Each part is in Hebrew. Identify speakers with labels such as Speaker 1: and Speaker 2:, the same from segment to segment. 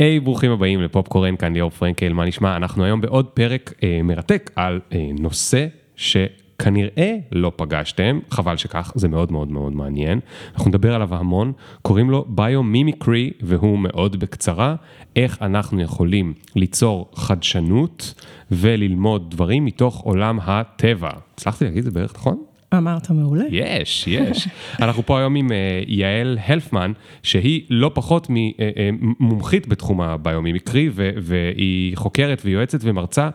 Speaker 1: היי, hey, ברוכים הבאים לפופקורן, כאן ליאור פרנקל, מה נשמע? אנחנו היום בעוד פרק אה, מרתק על אה, נושא שכנראה לא פגשתם, חבל שכך, זה מאוד מאוד מאוד מעניין. אנחנו נדבר עליו המון, קוראים לו ביומימיקרי, והוא מאוד בקצרה, איך אנחנו יכולים ליצור חדשנות וללמוד דברים מתוך עולם הטבע. הצלחתי להגיד את זה בערך נכון?
Speaker 2: אמרת מעולה.
Speaker 1: יש, יש. אנחנו פה היום עם אה, יעל הלפמן, שהיא לא פחות ממומחית אה, בתחום הביומימיקרי, והיא חוקרת ויועצת ומרצה,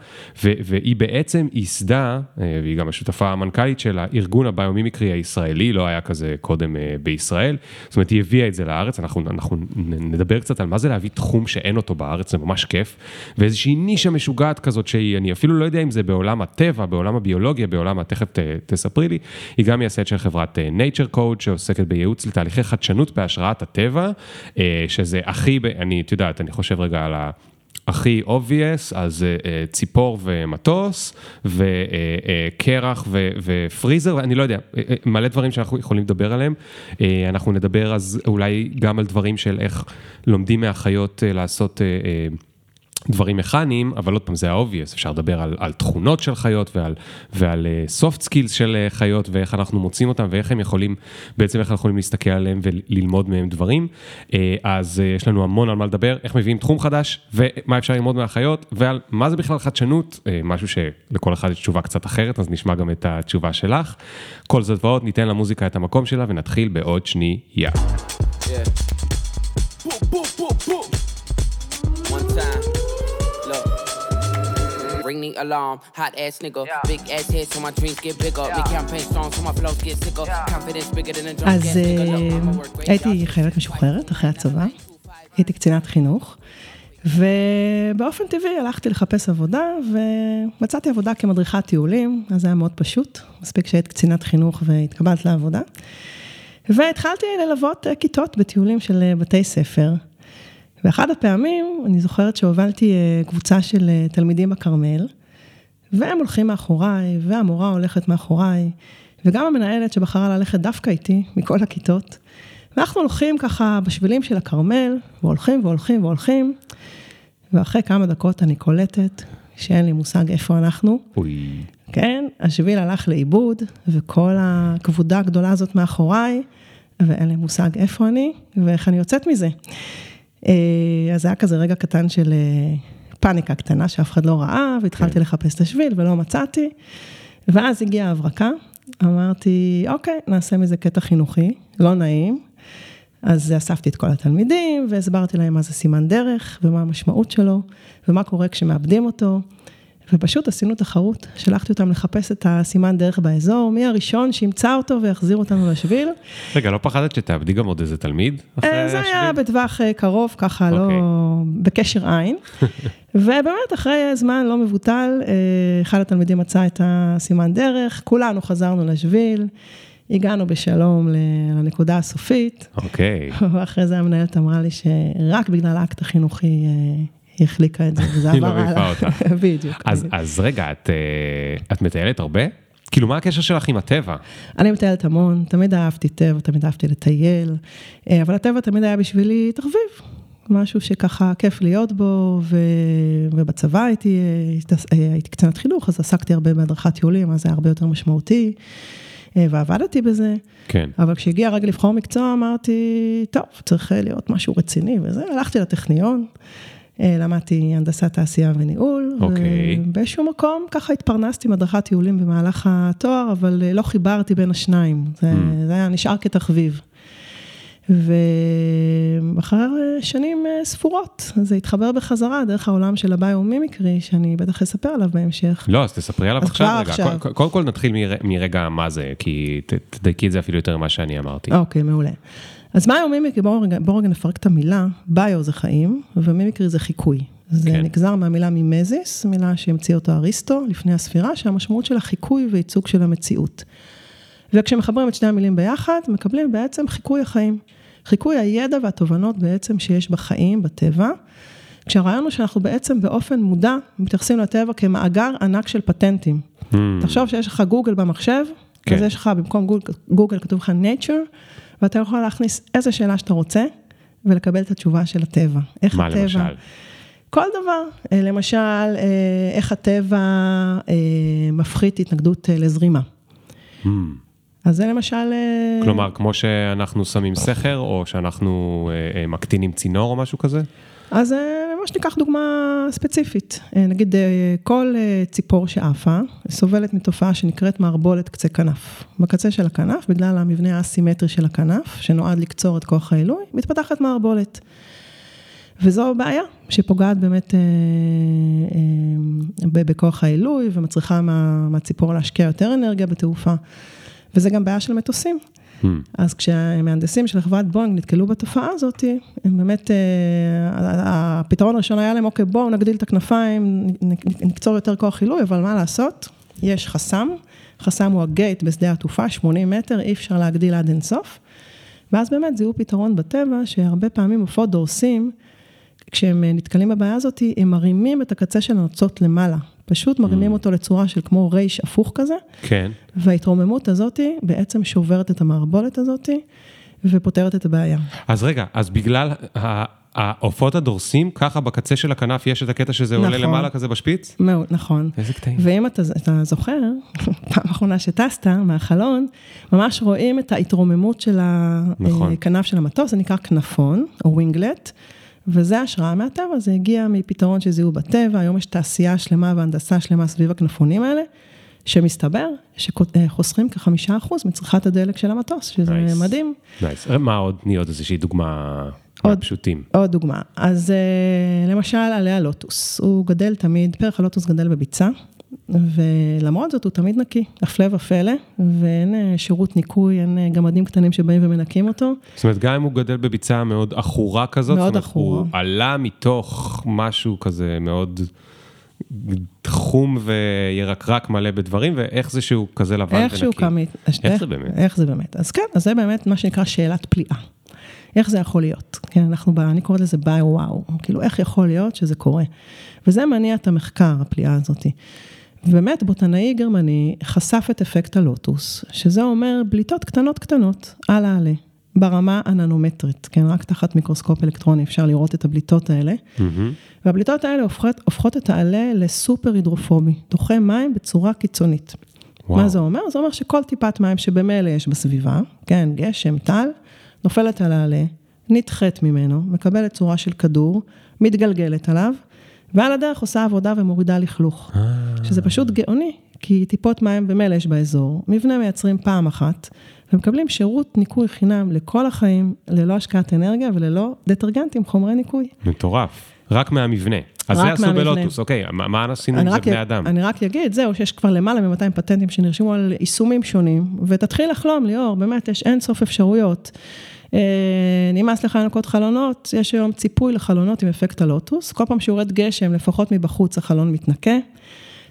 Speaker 1: והיא בעצם ייסדה, אה, והיא גם השותפה המנכ"לית של הארגון הביומימיקרי הישראלי, לא היה כזה קודם בישראל. זאת אומרת, היא הביאה את זה לארץ, אנחנו, אנחנו נדבר קצת על מה זה להביא תחום שאין אותו בארץ, זה ממש כיף, ואיזושהי נישה משוגעת כזאת שהיא, אני אפילו לא יודע אם זה בעולם הטבע, בעולם הביולוגיה, בעולם, תכף תספרי לי. היא גם מייסדת של חברת אה, nature code שעוסקת בייעוץ לתהליכי חדשנות בהשראת הטבע, אה, שזה הכי, אני, את יודעת, אני חושב רגע על ה... הכי obvious, אז uh, ציפור ומטוס, וקרח uh, ופריזר, ואני לא יודע, מלא דברים שאנחנו יכולים לדבר עליהם. Uh, אנחנו נדבר אז אולי גם על דברים של איך לומדים מהחיות uh, לעשות... Uh, uh, דברים מכניים, אבל עוד פעם זה ה-obvious, אפשר לדבר על, על תכונות של חיות ועל, ועל uh, soft skills של uh, חיות ואיך אנחנו מוצאים אותם ואיך הם יכולים, בעצם איך אנחנו יכולים להסתכל עליהם וללמוד מהם דברים. Uh, אז uh, יש לנו המון על מה לדבר, איך מביאים תחום חדש ומה אפשר ללמוד מהחיות ועל מה זה בכלל חדשנות, uh, משהו שלכל אחד יש תשובה קצת אחרת, אז נשמע גם את התשובה שלך. כל זאת ועוד, ניתן למוזיקה את המקום שלה ונתחיל בעוד שנייה. Yeah. Ring the alarm. Hot ass nigga, yeah. big ass head so my dreams get bigger. Yeah. Me campaign strong so my flows get sicker. Yeah. Confidence bigger than a drum. אז הייתי חיילת משוחררת אחרי הצבא, הייתי קצינת חינוך. ובאופן טבעי הלכתי לחפש עבודה ומצאתי עבודה כמדריכת טיולים, אז זה היה מאוד פשוט, מספיק שהיית קצינת חינוך והתקבלת לעבודה. והתחלתי ללוות כיתות בטיולים של בתי ספר. ואחד הפעמים, אני זוכרת שהובלתי אה, קבוצה של אה, תלמידים בכרמל, והם הולכים מאחוריי, והמורה הולכת מאחוריי, וגם המנהלת שבחרה ללכת דווקא איתי, מכל הכיתות. ואנחנו הולכים ככה בשבילים של הכרמל, והולכים והולכים והולכים, ואחרי כמה דקות אני קולטת שאין לי מושג איפה אנחנו. אוי. כן, השביל הלך לאיבוד, וכל הכבודה הגדולה הזאת מאחוריי, ואין לי מושג איפה אני, ואיך אני יוצאת מזה. אה, אז זה היה כזה רגע קטן של אה, פאניקה קטנה שאף אחד לא ראה, והתחלתי כן. לחפש את השביל ולא מצאתי. ואז הגיעה ההברקה, אמרתי, אוקיי, נעשה מזה קטע חינוכי, לא נעים. אז אספתי את כל התלמידים והסברתי להם מה זה סימן דרך ומה המשמעות שלו ומה קורה כשמאבדים אותו. ופשוט עשינו תחרות, שלחתי אותם לחפש את הסימן דרך באזור, מי הראשון שימצא אותו ויחזיר אותנו לשביל. רגע, לא פחדת שתאבדי גם עוד איזה תלמיד
Speaker 2: אה, זה היה בטווח אה, קרוב, ככה לא, אוקיי. בקשר עין. ובאמת, אחרי זמן לא מבוטל, אה, אחד התלמידים מצא את הסימן דרך, כולנו חזרנו לשביל. הגענו בשלום לנקודה הסופית.
Speaker 1: אוקיי.
Speaker 2: ואחרי זה המנהלת אמרה לי שרק בגלל האקט החינוכי היא החליקה את זה, וזה עבר
Speaker 1: הלאה. היא לא מעיפה אותה.
Speaker 2: בדיוק.
Speaker 1: אז, רגע, את, אה, את מטיילת הרבה? כאילו, מה הקשר שלך עם הטבע?
Speaker 2: אני מטיילת המון, תמיד אהבתי טבע, תמיד אהבתי לטייל, אה, אבל הטבע תמיד היה בשבילי תחביב. משהו שככה כיף להיות בו, ו... ובצבא הייתי, אה, הייתי קצנת חינוך, אז עסקתי הרבה בהדרכת טיולים, אז זה היה הרבה יותר משמעותי, ועבדתי בזה.
Speaker 1: כן.
Speaker 2: אבל כשהגיע הרגע לבחור מקצוע, אמרתי, טוב, צריך להיות משהו רציני וזה, הלכתי לטכניון. אה, למדתי הנדסת תעשייה וניהול.
Speaker 1: אוקיי.
Speaker 2: ובאיזשהו מקום ככה התפרנסתי מהדרכת טיולים במהלך התואר, אבל אה, לא חיברתי בין השניים. זה, mm. זה היה נשאר כתחביב. ואחרי שנים אה, ספורות, זה התחבר בחזרה דרך העולם של הביומימיקרי, שאני בטח אספר עליו בהמשך.
Speaker 1: לא, אז תספרי עליו עכשיו רגע. עכשיו. קודם כל נתחיל מרגע מה זה, כי תדייקי את זה אפילו יותר ממה שאני אמרתי.
Speaker 2: אוקיי, מעולה. אז ביומימיקרי, בואו רגע, בוא רגע נפרק את המילה, ביו זה חיים, ומימיקרי זה חיקוי. זה כן. נגזר מהמילה מימזיס, מילה שהמציא אותו אריסטו לפני הספירה, שהמשמעות של החיקוי וייצוג של המציאות. וכשמחברים את שני המילים ביחד, מקבלים בעצם חיקוי החיים. חיקוי הידע והתובנות בעצם שיש בחיים, בטבע, כשהרעיון הוא שאנחנו בעצם באופן מודע מתייחסים לטבע כמאגר ענק של פטנטים. Mm. תחשוב שיש לך גוגל במחשב, כן. אז יש לך במקום גוגל, גוגל כתוב לך nature, ואתה יכול להכניס איזה שאלה שאתה רוצה, ולקבל את התשובה של הטבע.
Speaker 1: איך מה הטבע... למשל?
Speaker 2: כל דבר. אה, למשל, אה, איך הטבע מפחית התנגדות לזרימה. Hmm. אז זה למשל...
Speaker 1: כלומר, כמו שאנחנו שמים סכר, או שאנחנו מקטינים צינור או משהו כזה?
Speaker 2: אז ממש ניקח דוגמה ספציפית. נגיד, כל ציפור שעפה סובלת מתופעה שנקראת מערבולת קצה כנף. בקצה של הכנף, בגלל המבנה האסימטרי של הכנף, שנועד לקצור את כוח העילוי, מתפתחת מערבולת. וזו בעיה שפוגעת באמת אה, אה, בכוח העילוי ומצריכה מה, מהציפור להשקיע יותר אנרגיה בתעופה. וזה גם בעיה של מטוסים. Hmm. אז כשהמהנדסים של חברת בואינג נתקלו בתופעה הזאת, הם באמת, אה, הפתרון הראשון היה להם, אוקיי, בואו נגדיל את הכנפיים, נקצור יותר כוח עילוי, אבל מה לעשות? יש חסם, חסם הוא הגייט בשדה התעופה, 80 מטר, אי אפשר להגדיל עד אינסוף. ואז באמת זיהו פתרון בטבע, שהרבה פעמים עופות דורסים, כשהם נתקלים בבעיה הזאת, הם מרימים את הקצה של הנוצות למעלה. פשוט מרימים mm. אותו לצורה של כמו רייש הפוך כזה.
Speaker 1: כן.
Speaker 2: וההתרוממות הזאת בעצם שוברת את המערבולת הזאת ופותרת את הבעיה.
Speaker 1: אז רגע, אז בגלל העופות הדורסים, ככה בקצה של הכנף יש את הקטע שזה נכון. עולה למעלה כזה בשפיץ?
Speaker 2: מאוד, נכון.
Speaker 1: איזה קטעים.
Speaker 2: ואם אתה, אתה זוכר, פעם אחרונה שטסת מהחלון, ממש רואים את ההתרוממות של נכון. הכנף של המטוס, זה נקרא כנפון, או winglet. וזה השראה מהטבע, זה הגיע מפתרון שזיהו בטבע, היום יש תעשייה שלמה והנדסה שלמה סביב הכנפונים האלה, שמסתבר שחוסכים כחמישה אחוז מצריכת הדלק של המטוס, שזה nice. מדהים.
Speaker 1: nice, nice. מה עוד, תני עוד איזושהי דוגמה עוד, מהפשוטים.
Speaker 2: עוד דוגמה, אז אה, למשל עלי הלוטוס, הוא גדל תמיד, פרח הלוטוס גדל בביצה, ולמרות זאת הוא תמיד נקי, הפלא ופלא, ואין אה, שירות ניקוי, אין אה, גמדים קטנים שבאים ומנקים אותו.
Speaker 1: זאת אומרת, גם אם הוא גדל בביצה מאוד עכורה כזאת,
Speaker 2: מאוד עכורה.
Speaker 1: הוא עלה מתוך משהו כזה מאוד חום וירקרק מלא בדברים, ואיך זה שהוא כזה לבן ונקי. איך שהוא
Speaker 2: קמית.
Speaker 1: איך, איך זה באמת?
Speaker 2: איך זה באמת. אז כן, אז זה באמת מה שנקרא שאלת פליאה. איך זה יכול להיות? כן, אנחנו, אני קוראת לזה ביי וואו, כאילו איך יכול להיות שזה קורה? וזה מניע את המחקר, הפליאה הזאתי. ובאמת, בוטנאי גרמני חשף את אפקט הלוטוס, שזה אומר בליטות קטנות קטנות, על העלה, ברמה הננומטרית, כן, רק תחת מיקרוסקופ אלקטרוני אפשר לראות את הבליטות האלה. Mm-hmm. והבליטות האלה הופכות, הופכות את העלה לסופר הידרופובי, דוחה מים בצורה קיצונית. וואו. מה זה אומר? זה אומר שכל טיפת מים שבמילא יש בסביבה, כן, גשם, טל, נופלת על העלה, נדחית ממנו, מקבלת צורה של כדור, מתגלגלת עליו, ועל הדרך עושה עבודה ומורידה לכלוך. אה. שזה פשוט גאוני, כי טיפות מים במילא יש באזור, מבנה מייצרים פעם אחת, ומקבלים שירות ניקוי חינם לכל החיים, ללא השקעת אנרגיה וללא דטרגנטים, חומרי ניקוי.
Speaker 1: מטורף, רק מהמבנה. אז זה עשו בלוטוס, אוקיי, מה עשינו עם זה בני אדם?
Speaker 2: אני רק אגיד, זהו, שיש כבר למעלה מ-200 פטנטים שנרשמו על יישומים שונים, ותתחיל לחלום, ליאור, באמת, יש אין סוף אפשרויות. אה, נמאס לך לנקות חלונות, יש היום ציפוי לחלונות עם אפקט הלוטוס, כל פעם שיורד גשם, לפחות מבחוץ החלון מתנקה.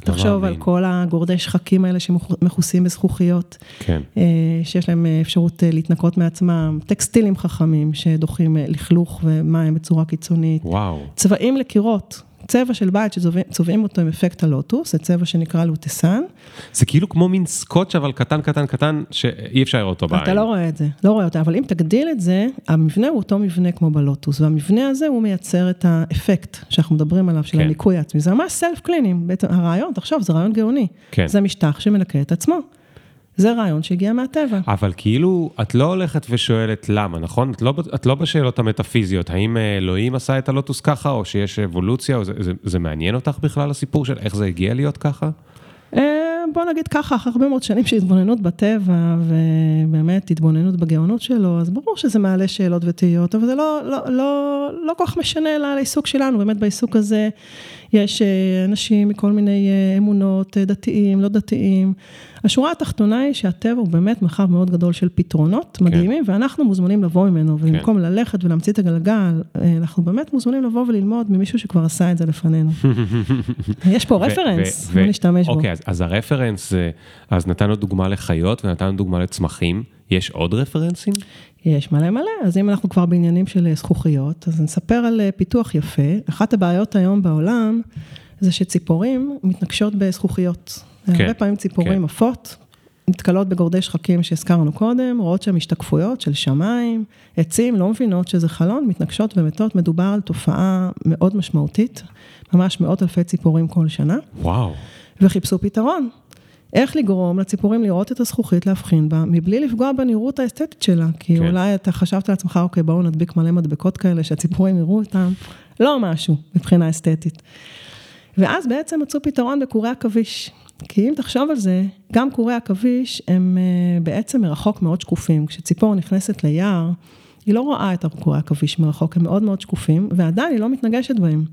Speaker 2: תחשוב על כל הגורדי שחקים האלה שמכוסים בזכוכיות.
Speaker 1: כן.
Speaker 2: אה, שיש להם אה, אפשרות להתנקות מעצמם, טקסטילים חכמים שדוחים לכלוך ומים בצורה קיצונית.
Speaker 1: וואו.
Speaker 2: צבעים לקירות, צבע של בית שצובעים אותו עם אפקט הלוטוס, זה צבע שנקרא לוטסן.
Speaker 1: זה כאילו כמו מין סקוץ' אבל קטן קטן קטן, שאי אפשר לראות אותו בעין.
Speaker 2: אתה לא רואה את זה, לא רואה אותו, אבל אם תגדיל את זה, המבנה הוא אותו מבנה כמו בלוטוס, והמבנה הזה הוא מייצר את האפקט שאנחנו מדברים עליו, של כן. הניקוי העצמי. זה ממש self cleaning, בעצם הרעיון, תחשוב, זה רעיון גאוני.
Speaker 1: כן.
Speaker 2: זה משטח שמנקה את עצמו. זה רעיון שהגיע מהטבע.
Speaker 1: אבל כאילו, את לא הולכת ושואלת למה, נכון? את לא, את לא בשאלות המטאפיזיות, האם אלוהים עשה את הלוטוס ככה, או שיש אבולוציה, או זה, זה, זה מעניין אותך בכלל הסיפור של איך זה הגיע להיות ככה?
Speaker 2: אה, בוא נגיד ככה, אחרי הרבה מאוד שנים של התבוננות בטבע, ובאמת התבוננות בגאונות שלו, אז ברור שזה מעלה שאלות ותהיות, אבל זה לא, לא, לא, לא כל כך משנה לעיסוק שלנו, באמת בעיסוק הזה יש אה, אנשים מכל מיני אמונות, דתיים, לא דתיים. השורה התחתונה היא שהטבע הוא באמת מרחב מאוד גדול של פתרונות כן. מדהימים, ואנחנו מוזמנים לבוא ממנו. ובמקום כן. ללכת ולהמציא את הגלגל, אה, אנחנו באמת מוזמנים לבוא וללמוד ממישהו שכבר עשה את זה לפנינו. יש פה רפרנס, בוא נשתמש בו.
Speaker 1: אוקיי, אז, אז הרפרנס, אז נתנו דוגמה לחיות ונתנו דוגמה לצמחים, יש עוד רפרנסים?
Speaker 2: יש מלא מלא, אז אם אנחנו כבר בעניינים של זכוכיות, אז נספר על אה, פיתוח יפה. אחת הבעיות היום בעולם, זה שציפורים מתנגשות בזכוכיות. כן, הרבה פעמים ציפורים כן. עפות, נתקלות בגורדי שחקים שהזכרנו קודם, רואות שם השתקפויות של שמיים, עצים, לא מבינות שזה חלון, מתנגשות ומתות, מדובר על תופעה מאוד משמעותית, ממש מאות אלפי ציפורים כל שנה.
Speaker 1: וואו.
Speaker 2: וחיפשו פתרון. איך לגרום לציפורים לראות את הזכוכית, להבחין בה, מבלי לפגוע בנראות האסתטית שלה. כי כן. אולי אתה חשבת לעצמך, אוקיי, בואו נדביק מלא מדבקות כאלה, שהציפורים יראו אותם. לא משהו מבחינה אסתטית. ואז בעצם מצאו פתרון בקורי עכביש. כי אם תחשוב על זה, גם קורי עכביש הם אה, בעצם מרחוק מאוד שקופים. כשציפור נכנסת ליער, היא לא רואה את הקורי עכביש מרחוק, הם מאוד מאוד שקופים, ועדיין היא לא מתנגשת בהם.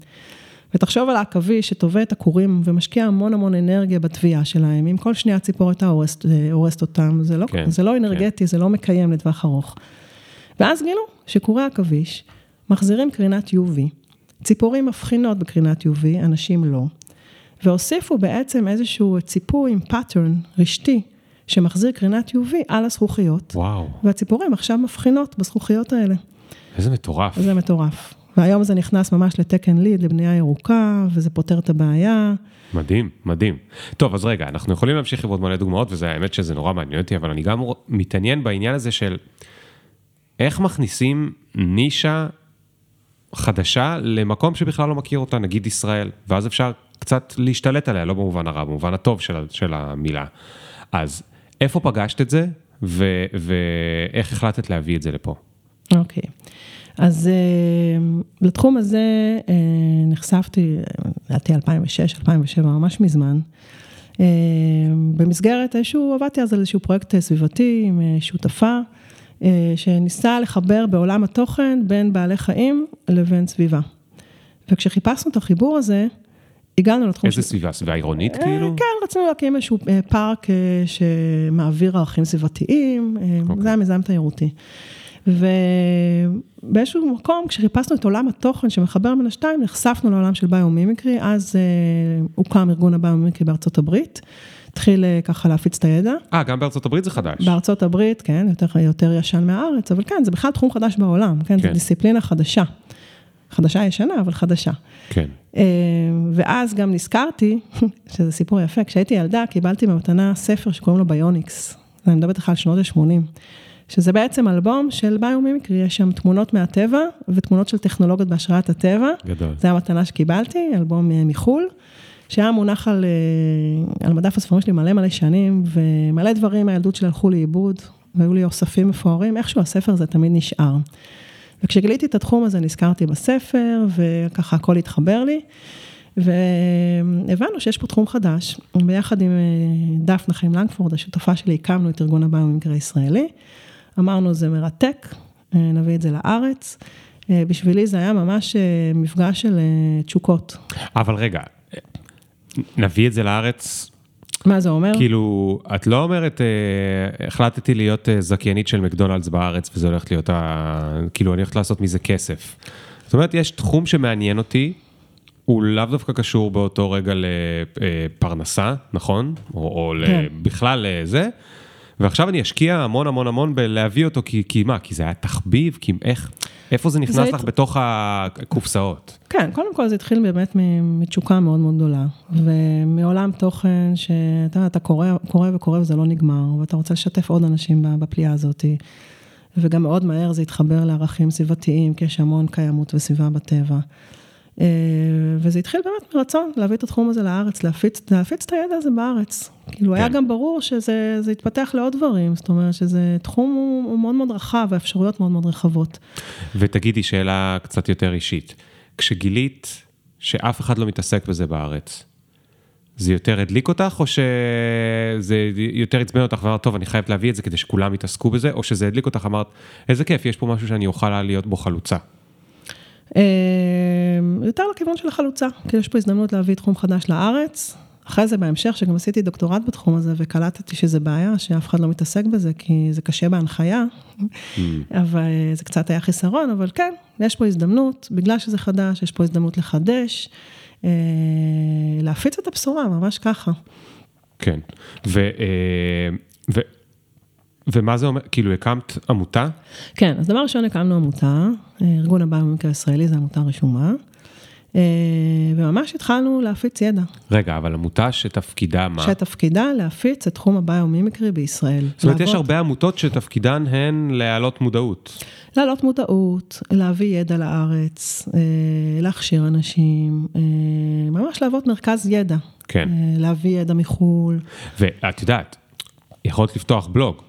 Speaker 2: ותחשוב על העכביש שטווה את הכורים ומשקיע המון המון אנרגיה בטוויה שלהם, אם כל שנייה ציפור הייתה הורסת, אה, הורסת אותם, זה לא, כן, זה לא אנרגטי, כן. זה לא מקיים לטווח ארוך. ואז גילו שקורי עכביש מחזירים קרינת UV, ציפורים מבחינות בקרינת UV, אנשים לא. והוסיפו בעצם איזשהו ציפוי עם pattern רשתי, שמחזיר קרינת UV על הזכוכיות.
Speaker 1: וואו.
Speaker 2: והציפורים עכשיו מבחינות בזכוכיות האלה.
Speaker 1: איזה מטורף.
Speaker 2: זה מטורף. והיום זה נכנס ממש לתקן ליד, לבנייה ירוקה, וזה פותר את הבעיה.
Speaker 1: מדהים, מדהים. טוב, אז רגע, אנחנו יכולים להמשיך עם עוד מלא דוגמאות, וזה האמת שזה נורא מעניין אותי, אבל אני גם מתעניין בעניין הזה של איך מכניסים נישה חדשה למקום שבכלל לא מכיר אותה, נגיד ישראל, ואז אפשר קצת להשתלט עליה, לא במובן הרע, במובן הטוב של, של המילה. אז איפה פגשת את זה, ואיך החלטת להביא את זה לפה?
Speaker 2: אוקיי. Okay. אז uh, לתחום הזה uh, נחשפתי, לדעתי 2006, 2007, ממש מזמן. Uh, במסגרת איזשהו, עבדתי אז על איזשהו פרויקט סביבתי עם שותפה, שניסה לחבר בעולם התוכן בין בעלי חיים לבין סביבה. וכשחיפשנו את החיבור הזה, הגענו לתחום...
Speaker 1: איזה ש... סביבה? סביבה עירונית כאילו?
Speaker 2: כן, רצינו להקים איזשהו פארק שמעביר ערכים סביבתיים, okay. אוקיי. זה היה מיזם תיירותי. ובאיזשהו מקום, כשחיפשנו את עולם התוכן שמחבר בין השתיים, נחשפנו לעולם של ביומימיקרי, אז אה, הוקם ארגון הביומימיקרי בארצות הברית. התחיל אה, ככה להפיץ את הידע.
Speaker 1: אה, גם בארצות הברית זה חדש.
Speaker 2: בארצות הברית, כן, יותר, יותר ישן מהארץ, אבל כן, זה בכלל תחום חדש בעולם, כן, כן. זו דיסציפלינה חדשה. חדשה ישנה, אבל חדשה.
Speaker 1: כן.
Speaker 2: אה, ואז גם נזכרתי, שזה סיפור יפה, כשהייתי ילדה, קיבלתי במתנה ספר שקוראים לו ביוניקס. אני מדברת איתך על שנות ה-80. שזה בעצם אלבום של ביומימיקרי, יש שם תמונות מהטבע ותמונות של טכנולוגיות בהשראת הטבע.
Speaker 1: גדול.
Speaker 2: זו המתנה שקיבלתי, אלבום אה, מחו"ל, שהיה מונח על, אה, על מדף הספרים שלי מלא מלא שנים, ומלא דברים מהילדות שלי הלכו לאיבוד, והיו לי אוספים מפוארים, איכשהו הספר הזה תמיד נשאר. וכשגיליתי את התחום הזה נזכרתי בספר, וככה הכל התחבר לי. והבנו שיש פה תחום חדש, ביחד עם אה, דפנה חיים לנגפורד, השותפה שלי, הקמנו את ארגון הביומיקרי הישראלי. אמרנו, זה מרתק, אה, נביא את זה לארץ. אה, בשבילי זה היה ממש אה, מפגש של תשוקות.
Speaker 1: אבל רגע, נביא את זה לארץ.
Speaker 2: מה זה אומר?
Speaker 1: כאילו, את לא אומרת, החלטתי להיות זכיינית של מקדונלדס בארץ, וזה הולך להיות, ה... כאילו, אני הולכת לעשות מזה כסף. זאת אומרת, יש תחום שמעניין אותי, הוא לאו דווקא קשור באותו רגע לפרנסה, נכון? או, או כן. בכלל לזה. ועכשיו אני אשקיע המון המון המון בלהביא אותו, כי, כי מה? כי זה היה תחביב? כי איך, איפה זה נכנס זה לך הת... בתוך הקופסאות?
Speaker 2: כן, קודם כל זה התחיל באמת מתשוקה מאוד מאוד גדולה, ומעולם תוכן שאתה יודע, אתה קורא, קורא וקורא וזה לא נגמר, ואתה רוצה לשתף עוד אנשים בפליאה הזאת, וגם מאוד מהר זה התחבר לערכים סביבתיים, כי יש המון קיימות וסביבה בטבע. אה, וזה התחיל באמת מרצון להביא את התחום הזה לארץ, להפיץ, להפיץ את הידע הזה בארץ. כאילו, כן. היה גם ברור שזה יתפתח לעוד דברים, זאת אומרת שזה תחום הוא, הוא מאוד מאוד רחב, והאפשרויות מאוד מאוד רחבות.
Speaker 1: ותגידי, שאלה קצת יותר אישית. כשגילית שאף אחד לא מתעסק בזה בארץ, זה יותר הדליק אותך, או שזה יותר עצבן אותך ואמרת, טוב, אני חייבת להביא את זה כדי שכולם יתעסקו בזה, או שזה הדליק אותך, אמרת, איזה כיף, יש פה משהו שאני אוכל להיות בו חלוצה.
Speaker 2: אמ, יותר לכיוון של החלוצה, כי יש פה הזדמנות להביא תחום חדש לארץ. אחרי זה בהמשך, שגם עשיתי דוקטורט בתחום הזה, וקלטתי שזה בעיה, שאף אחד לא מתעסק בזה, כי זה קשה בהנחיה, mm. אבל זה קצת היה חיסרון, אבל כן, יש פה הזדמנות, בגלל שזה חדש, יש פה הזדמנות לחדש, אה, להפיץ את הבשורה, ממש ככה.
Speaker 1: כן, ו... אה, ו... ומה זה אומר, כאילו הקמת עמותה?
Speaker 2: כן, אז דבר ראשון הקמנו עמותה, ארגון הבא במקרה הישראלי, זו עמותה רשומה. וממש התחלנו להפיץ ידע.
Speaker 1: רגע, אבל עמותה שתפקידה מה?
Speaker 2: שתפקידה להפיץ את תחום הביומימיקרי בישראל.
Speaker 1: זאת אומרת, יש הרבה עמותות שתפקידן הן להעלות מודעות.
Speaker 2: להעלות מודעות, להביא ידע לארץ, להכשיר אנשים, ממש להוות מרכז ידע.
Speaker 1: כן.
Speaker 2: להביא ידע מחו"ל.
Speaker 1: ואת יודעת, יכולת לפתוח בלוג.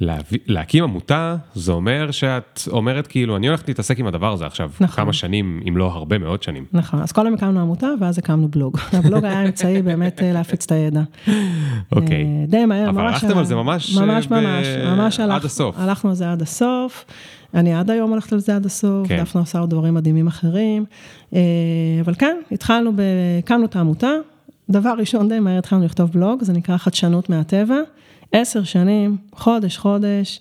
Speaker 1: להביא, להקים עמותה, זה אומר שאת אומרת כאילו, אני הולכת להתעסק עם הדבר הזה עכשיו, נכון. כמה שנים, אם לא הרבה מאוד שנים.
Speaker 2: נכון, אז קודם הקמנו עמותה, ואז הקמנו בלוג. הבלוג היה אמצעי באמת להפיץ את הידע.
Speaker 1: אוקיי.
Speaker 2: די מהר,
Speaker 1: ממש... אבל הלכתם על זה ממש...
Speaker 2: ממש, ממש, ממש
Speaker 1: הלך, עד הסוף.
Speaker 2: הלכנו על זה עד הסוף. אני עד היום הולכת על זה עד הסוף, כן. דפנה עושה עוד דברים מדהימים אחרים. אבל כן, התחלנו, הקמנו את העמותה. דבר ראשון, די מהר התחלנו לכתוב בלוג, זה נקרא חדשנות מהטבע. עשר שנים, חודש, חודש,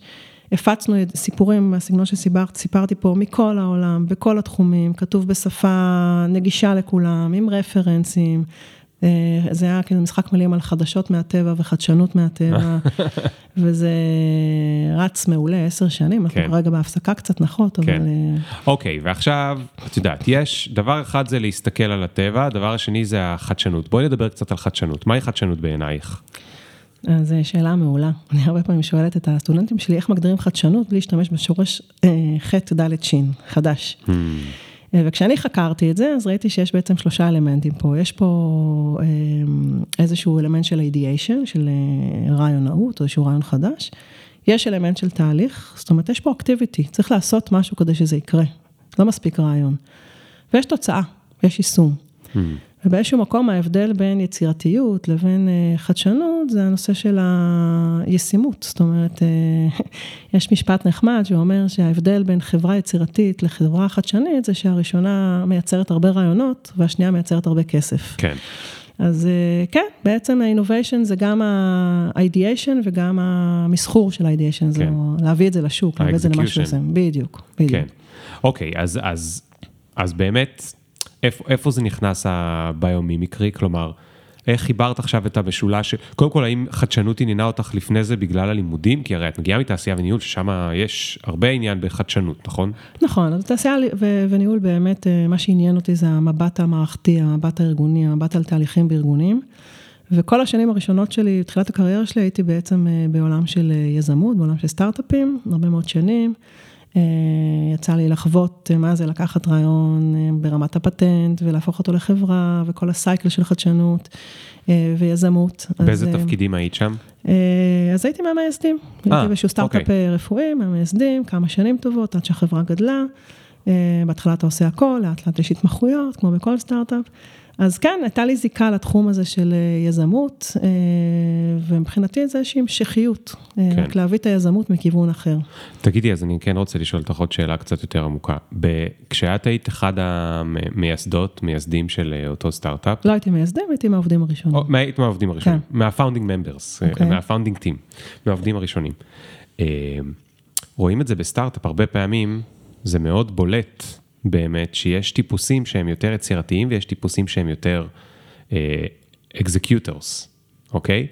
Speaker 2: הפצנו סיפורים מהסגנון שסיפרתי פה מכל העולם, בכל התחומים, כתוב בשפה נגישה לכולם, עם רפרנסים. זה היה כאילו משחק מילים על חדשות מהטבע וחדשנות מהטבע, וזה רץ מעולה עשר שנים, אנחנו כרגע בהפסקה קצת נחות, אבל...
Speaker 1: אוקיי, ועכשיו, את יודעת, יש, דבר אחד זה להסתכל על הטבע, הדבר השני זה החדשנות. בואי נדבר קצת על חדשנות, מהי חדשנות בעינייך?
Speaker 2: אז שאלה מעולה. אני הרבה פעמים שואלת את הסטודנטים שלי, איך מגדירים חדשנות בלי להשתמש בשורש ח' ד' ש', חדש. Hmm. וכשאני חקרתי את זה, אז ראיתי שיש בעצם שלושה אלמנטים פה. יש פה איזשהו אלמנט של אידיאשן, של רעיונאות, או איזשהו רעיון חדש. יש אלמנט של תהליך, זאת אומרת, יש פה אקטיביטי, צריך לעשות משהו כדי שזה יקרה. לא מספיק רעיון. ויש תוצאה, יש יישום. Hmm. ובאיזשהו מקום ההבדל בין יצירתיות לבין חדשנות, זה הנושא של הישימות. זאת אומרת, יש משפט נחמד שאומר שההבדל בין חברה יצירתית לחברה חדשנית, זה שהראשונה מייצרת הרבה רעיונות, והשנייה מייצרת הרבה כסף.
Speaker 1: כן.
Speaker 2: אז כן, בעצם ה-innovation זה גם ה-ideation וגם המסחור של ה-ideation, כן. זה להביא את זה לשוק, להביא את זה למשהו הזה. בדיוק, בדיוק.
Speaker 1: כן, אוקיי, אז, אז, אז באמת... איפה, איפה זה נכנס הביומימיקרי? כלומר, איך חיברת עכשיו את המשולש, קודם כל, האם חדשנות עניינה אותך לפני זה בגלל הלימודים? כי הרי את מגיעה מתעשייה וניהול, ששם יש הרבה עניין בחדשנות, נכון?
Speaker 2: נכון, אז תעשייה וניהול באמת, מה שעניין אותי זה המבט המערכתי, המבט הארגוני, המבט על תהליכים בארגונים. וכל השנים הראשונות שלי, בתחילת הקריירה שלי, הייתי בעצם בעולם של יזמות, בעולם של סטארט-אפים, הרבה מאוד שנים. יצא לי לחוות מה זה לקחת רעיון ברמת הפטנט ולהפוך אותו לחברה וכל הסייקל של חדשנות ויזמות.
Speaker 1: באיזה אז, תפקידים היית שם?
Speaker 2: אז הייתי מהמייסדים, הייתי באיזשהו סטארט-אפ אוקיי. רפואי, מהמייסדים, כמה שנים טובות עד שהחברה גדלה. בהתחלה אתה עושה הכל, לאט לאט יש התמחויות, כמו בכל סטארט-אפ. אז כן, הייתה לי זיקה לתחום הזה של יזמות, ומבחינתי זה איזושהי המשכיות, כן. רק להביא את היזמות מכיוון אחר.
Speaker 1: תגידי, אז אני כן רוצה לשאול אותך עוד שאלה קצת יותר עמוקה. כשאת היית אחד המייסדות, מייסדים של אותו סטארט-אפ?
Speaker 2: לא הייתי מייסדים, הייתי מהעובדים הראשונים.
Speaker 1: או, היית מהעובדים הראשונים, כן. מה founding members, okay. מה founding team, מהעובדים הראשונים. רואים את זה בסטארט-אפ הרבה פעמים, זה מאוד בולט. באמת שיש טיפוסים שהם יותר יצירתיים ויש טיפוסים שהם יותר executors, uh, אוקיי?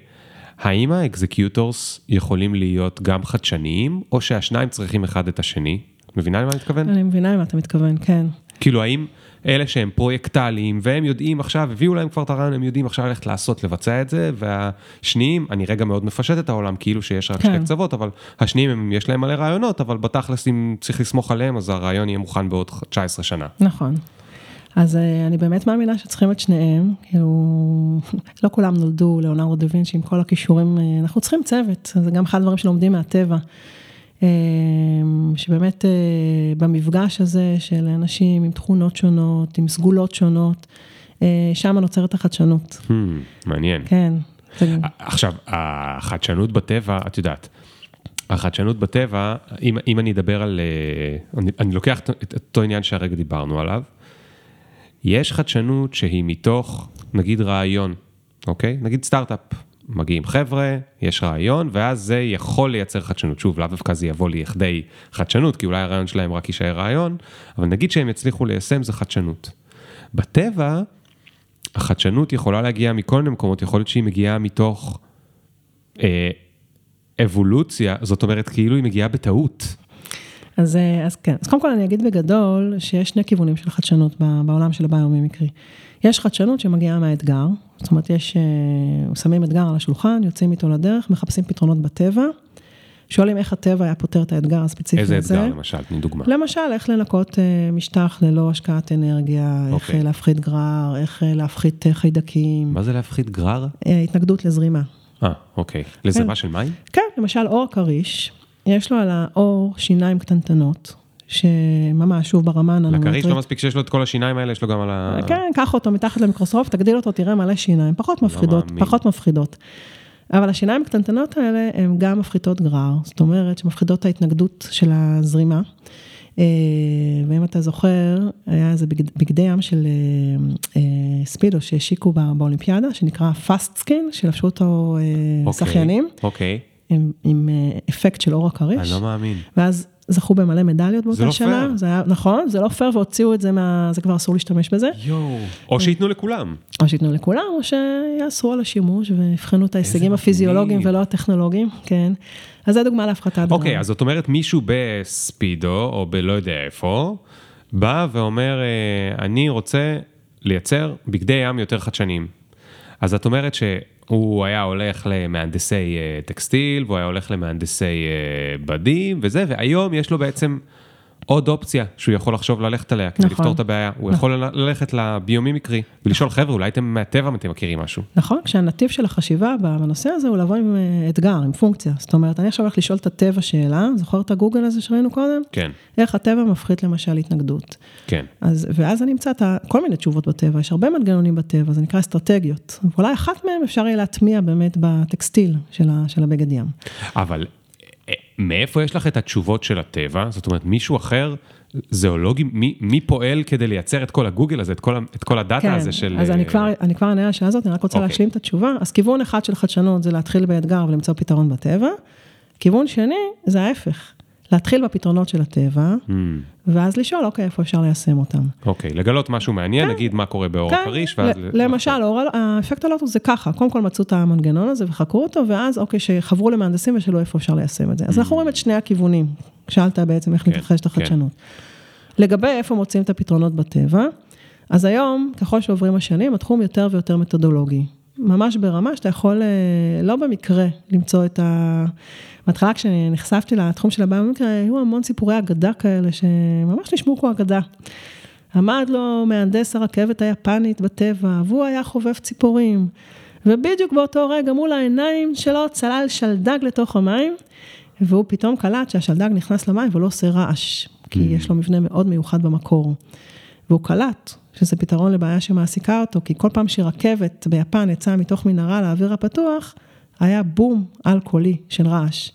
Speaker 1: האם ה executors יכולים להיות גם חדשניים, או שהשניים צריכים אחד את השני? מבינה למה אני מתכוון?
Speaker 2: אני מבינה למה אתה מתכוון, כן.
Speaker 1: כאילו, האם אלה שהם פרויקטליים, והם יודעים עכשיו, הביאו להם כבר את הרעיון, הם יודעים עכשיו ללכת לעשות, לבצע את זה, והשניים, אני רגע מאוד מפשט את העולם, כאילו שיש רק כן. שתי קצוות, אבל השניים, הם, יש להם מלא רעיונות, אבל בתכלס, אם צריך לסמוך עליהם, אז הרעיון יהיה מוכן בעוד 19 שנה.
Speaker 2: נכון. אז אני באמת מאמינה שצריכים את שניהם, כאילו, לא כולם נולדו לאונרדו דה וינצ'י עם כל הכישורים, אנחנו צריכים צוות, זה גם אחד הדברים שלומדים מהטבע. שבאמת במפגש הזה של אנשים עם תכונות שונות, עם סגולות שונות, שם נוצרת החדשנות.
Speaker 1: Hmm, מעניין.
Speaker 2: כן.
Speaker 1: עכשיו, החדשנות בטבע, את יודעת, החדשנות בטבע, אם, אם אני אדבר על, אני, אני לוקח את אותו עניין שהרגע דיברנו עליו, יש חדשנות שהיא מתוך, נגיד רעיון, אוקיי? נגיד סטארט-אפ. מגיעים חבר'ה, יש רעיון, ואז זה יכול לייצר חדשנות. שוב, לאו דווקא זה יבוא לכדי חדשנות, כי אולי הרעיון שלהם רק יישאר רעיון, אבל נגיד שהם יצליחו ליישם, זה חדשנות. בטבע, החדשנות יכולה להגיע מכל מיני מקומות, יכול להיות שהיא מגיעה מתוך אה, אבולוציה, זאת אומרת, כאילו היא מגיעה בטעות.
Speaker 2: אז, אז כן, אז קודם כל אני אגיד בגדול שיש שני כיוונים של חדשנות בעולם של הביומימיקרי. יש חדשנות שמגיעה מהאתגר, זאת אומרת, יש, שמים אתגר על השולחן, יוצאים איתו לדרך, מחפשים פתרונות בטבע. שואלים איך הטבע היה פותר את האתגר הספציפי
Speaker 1: הזה.
Speaker 2: איזה
Speaker 1: אתגר למשל? תני דוגמה.
Speaker 2: למשל, איך לנקות משטח ללא השקעת אנרגיה, איך okay. להפחית גרר, איך להפחית חיידקים.
Speaker 1: מה זה להפחית גרר?
Speaker 2: התנגדות לזרימה.
Speaker 1: אה, אוקיי. לזרימה כן. של מים?
Speaker 2: כן, למשל אור כריש, יש לו על האור שיניים קטנטנות. שממש, שוב, ברמה הננומטרית.
Speaker 1: לכריש לא מספיק שיש לו את כל השיניים האלה, יש לו גם על ה...
Speaker 2: כן, קח אותו מתחת למיקרוסקופ, תגדיל אותו, תראה מלא שיניים, פחות לא מפחידות. פחות מפחידות. אבל השיניים הקטנטנות האלה הן גם מפחיתות גרר, זאת אומרת שמפחידות את ההתנגדות של הזרימה. אה, ואם אתה זוכר, היה איזה בגדי ים של אה, אה, ספידו שהשיקו באולימפיאדה, שנקרא Fastskin, שלבשו אותו אוקיי, שחיינים.
Speaker 1: אוקיי.
Speaker 2: עם, עם אפקט של עור הכריש.
Speaker 1: אני לא מאמין.
Speaker 2: ואז זכו במלא מדליות באותה שנה. זה לא פייר. זה היה, נכון, זה לא פייר, והוציאו את זה מה... זה כבר אסור להשתמש בזה.
Speaker 1: יואו. או שייתנו לכולם.
Speaker 2: או שייתנו לכולם, או שיאסרו על השימוש ויבחנו את ההישגים הפיזיולוגיים ולא הטכנולוגיים, כן. אז זה דוגמה להפחתת דרמה.
Speaker 1: אוקיי, אז זאת אומרת מישהו בספידו, או בלא יודע איפה, בא ואומר, אה, אני רוצה לייצר בגדי ים יותר חדשניים. אז את אומרת ש... הוא היה הולך למהנדסי אה, טקסטיל, והוא היה הולך למהנדסי אה, בדים וזה, והיום יש לו בעצם עוד אופציה שהוא יכול לחשוב ללכת עליה, כדי נכון. לפתור את הבעיה. הוא נכון. יכול ללכת לביומימיקרי ולשאול, חבר'ה, אולי אתם מהטבע אתם מכירים משהו.
Speaker 2: נכון, כשהנתיב של החשיבה בנושא הזה הוא לבוא עם אה, אתגר, עם פונקציה. זאת אומרת, אני עכשיו הולך לשאול את הטבע שאלה, זוכר את הגוגל הזה שראינו קודם?
Speaker 1: כן.
Speaker 2: איך הטבע מפחית למשל התנגדות.
Speaker 1: כן.
Speaker 2: אז, ואז אני אמצא כל מיני תשובות בטבע, יש הרבה מנגנונים בטבע, זה נקרא אסטרטגיות. ואולי אחת מהן אפשר יהיה להטמיע באמת בטקסטיל של, של הבגד ים.
Speaker 1: אבל מאיפה יש לך את התשובות של הטבע? זאת אומרת, מישהו אחר, זואולוגי, מי, מי פועל כדי לייצר את כל הגוגל הזה, את כל, את כל הדאטה
Speaker 2: כן,
Speaker 1: הזה של...
Speaker 2: אז אני כבר, אני כבר אענה על השאלה הזאת, אני רק רוצה okay. אוקיי. להשלים את התשובה. אז כיוון אחד של חדשנות זה להתחיל באתגר ולמצוא פתרון בטבע. כיוון שני, זה ההפך. להתחיל בפתרונות של הטבע, mm. ואז לשאול, אוקיי, איפה אפשר ליישם אותם.
Speaker 1: אוקיי, לגלות משהו מעניין, כן, נגיד מה קורה באור כן, הכריש, ואז...
Speaker 2: למשל, אור, האפקט הלוטוס זה ככה, קודם כל מצאו את המנגנון הזה וחקרו אותו, ואז אוקיי, שחברו למהנדסים ושאלו איפה אפשר ליישם את זה. אז אנחנו רואים את שני הכיוונים, שאלת בעצם איך כן, מתרחשת החדשנות. כן. לגבי איפה מוצאים את הפתרונות בטבע, אז היום, ככל שעוברים השנים, התחום יותר ויותר מתודולוגי. ממש ברמה שאתה יכול, אה, לא במקרה, למצוא את ה... בהתחלה כשנחשפתי לתחום של הביומיקרא, היו המון סיפורי אגדה כאלה, שממש נשמעו כמו אגדה. עמד לו מהנדס הרכבת היפנית בטבע, והוא היה חובב ציפורים. ובדיוק באותו רגע מול העיניים שלו צלל שלדג לתוך המים, והוא פתאום קלט שהשלדג נכנס למים ולא עושה רעש, כי mm. יש לו מבנה מאוד מיוחד במקור. והוא קלט שזה פתרון לבעיה שמעסיקה אותו, כי כל פעם שרכבת ביפן יצאה מתוך מנהרה לאוויר הפתוח, היה בום על-קולי של רעש.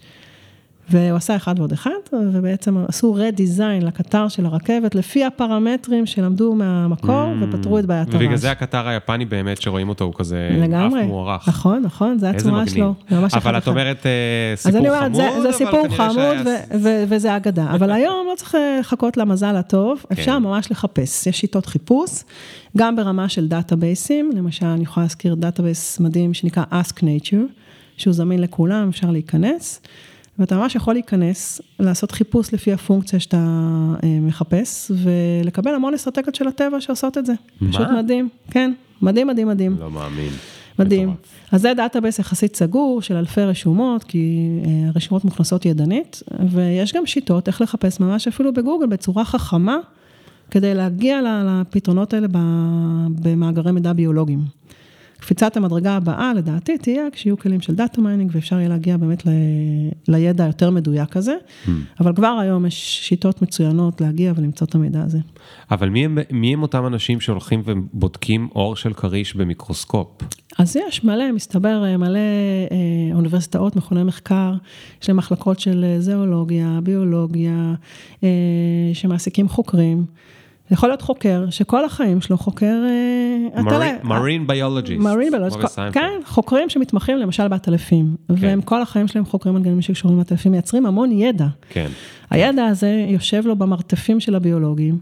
Speaker 2: והוא עשה אחד ועוד אחד, ובעצם עשו רדיזיין לקטר של הרכבת, לפי הפרמטרים שלמדו מהמקור, mm, ופתרו את בעיית הרעש.
Speaker 1: ובגלל זה הקטר היפני באמת, שרואים אותו, הוא כזה
Speaker 2: לגמרי,
Speaker 1: אף מוערך.
Speaker 2: נכון, נכון, זה הצורה שלו.
Speaker 1: אבל את אומרת אה, סיפור חמוד,
Speaker 2: אבל כנראה זה, זה סיפור חמוד, וזה אגדה. אבל היום לא צריך לחכות למזל הטוב, כן. אפשר ממש לחפש. יש שיטות חיפוש, גם ברמה של database ים, למשל, אני יכולה להזכיר database מדהים שנקרא Ask Nature, שהוא זמין לכולם, אפשר להיכנס. ואתה ממש יכול להיכנס, לעשות חיפוש לפי הפונקציה שאתה אה, מחפש, ולקבל המון אסטרטגיות של הטבע שעושות את זה. מה? פשוט מדהים, כן, מדהים, מדהים, מדהים.
Speaker 1: לא מאמין.
Speaker 2: מדהים. אז זה database יחסית סגור של אלפי רשומות, כי אה, הרשומות מוכנסות ידנית, ויש גם שיטות איך לחפש ממש אפילו בגוגל בצורה חכמה, כדי להגיע לפתרונות האלה במאגרי מידע ביולוגיים. קפיצת המדרגה הבאה, לדעתי, תהיה כשיהיו כלים של data mining, ואפשר יהיה להגיע באמת ל, לידע היותר מדויק הזה, mm. אבל כבר היום יש שיטות מצוינות להגיע ולמצוא את המידע הזה.
Speaker 1: אבל מי הם, מי הם אותם אנשים שהולכים ובודקים עור של כריש במיקרוסקופ?
Speaker 2: אז יש מלא, מסתבר, מלא אה, אוניברסיטאות, מכוני מחקר, יש להם מחלקות של אה, זואולוגיה, ביולוגיה, אה, שמעסיקים חוקרים. יכול להיות חוקר שכל החיים שלו חוקר...
Speaker 1: מרין ביולוגיסט.
Speaker 2: מרין ביולוגיסט, כן, חוקרים שמתמחים למשל בעטלפים, כן. והם כל החיים שלהם חוקרים מנגנונים שקשורים לעטלפים, מייצרים המון ידע.
Speaker 1: כן.
Speaker 2: הידע הזה יושב לו במרתפים של הביולוגים,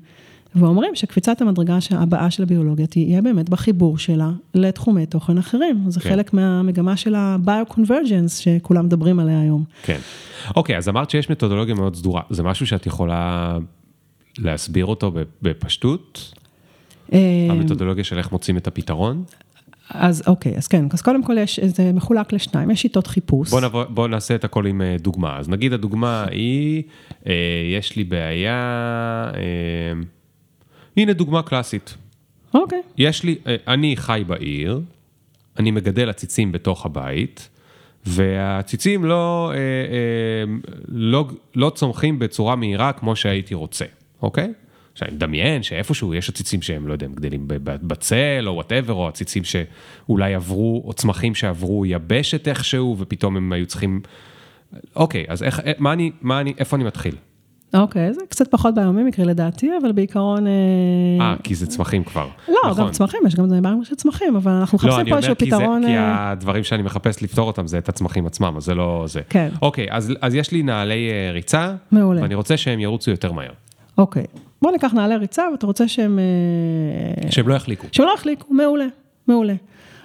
Speaker 2: ואומרים שקפיצת המדרגה הבאה של הביולוגיה תהיה באמת בחיבור שלה לתחומי תוכן אחרים. זה כן. חלק מהמגמה של ה-bio-convergence שכולם מדברים עליה היום.
Speaker 1: כן. אוקיי, אז אמרת שיש מתודולוגיה מאוד סדורה. זה משהו שאת יכולה להסביר אותו בפשטות? אה, המתודולוגיה של איך מוצאים את הפתרון?
Speaker 2: אז אוקיי, אז כן, אז קודם כל יש, זה מחולק לשניים, יש שיטות חיפוש.
Speaker 1: בוא, נבוא, בוא נעשה את הכל עם אה, דוגמה. אז נגיד הדוגמה היא, אה, יש לי בעיה, אה, הנה דוגמה קלאסית.
Speaker 2: אוקיי.
Speaker 1: יש לי, אה, אני חי בעיר, אני מגדל עציצים בתוך הבית, והעציצים לא, אה, אה, לא, לא צומחים בצורה מהירה כמו שהייתי רוצה, אוקיי? עכשיו, אני מדמיין שאיפשהו יש עציצים שהם, לא יודע, הם גדלים בצל או וואטאבר, או עציצים שאולי עברו, או צמחים שעברו יבשת איכשהו, ופתאום הם היו צריכים... אוקיי, אז איך, אה, מה אני, מה אני, איפה אני מתחיל?
Speaker 2: אוקיי, זה קצת פחות ביומימיקרי לדעתי, אבל בעיקרון...
Speaker 1: אה, אה, כי זה צמחים כבר.
Speaker 2: לא, נכון. גם צמחים, יש גם דברים של צמחים, אבל אנחנו לא, מחפשים לא, פה איזשהו פתרון...
Speaker 1: לא, אני אומר כי, כי הדברים שאני מחפש לפתור אותם זה את הצמחים עצמם, אז זה לא זה.
Speaker 2: כן.
Speaker 1: אוקיי, אז, אז יש לי נעלי ריצה,
Speaker 2: מעולה.
Speaker 1: ואני רוצה שהם ירוצו יותר מהר.
Speaker 2: אוקיי. בוא ניקח נעלי ריצה, ואתה רוצה שהם...
Speaker 1: אה, שהם לא יחליקו.
Speaker 2: שהם לא יחליקו, מעולה, מעולה.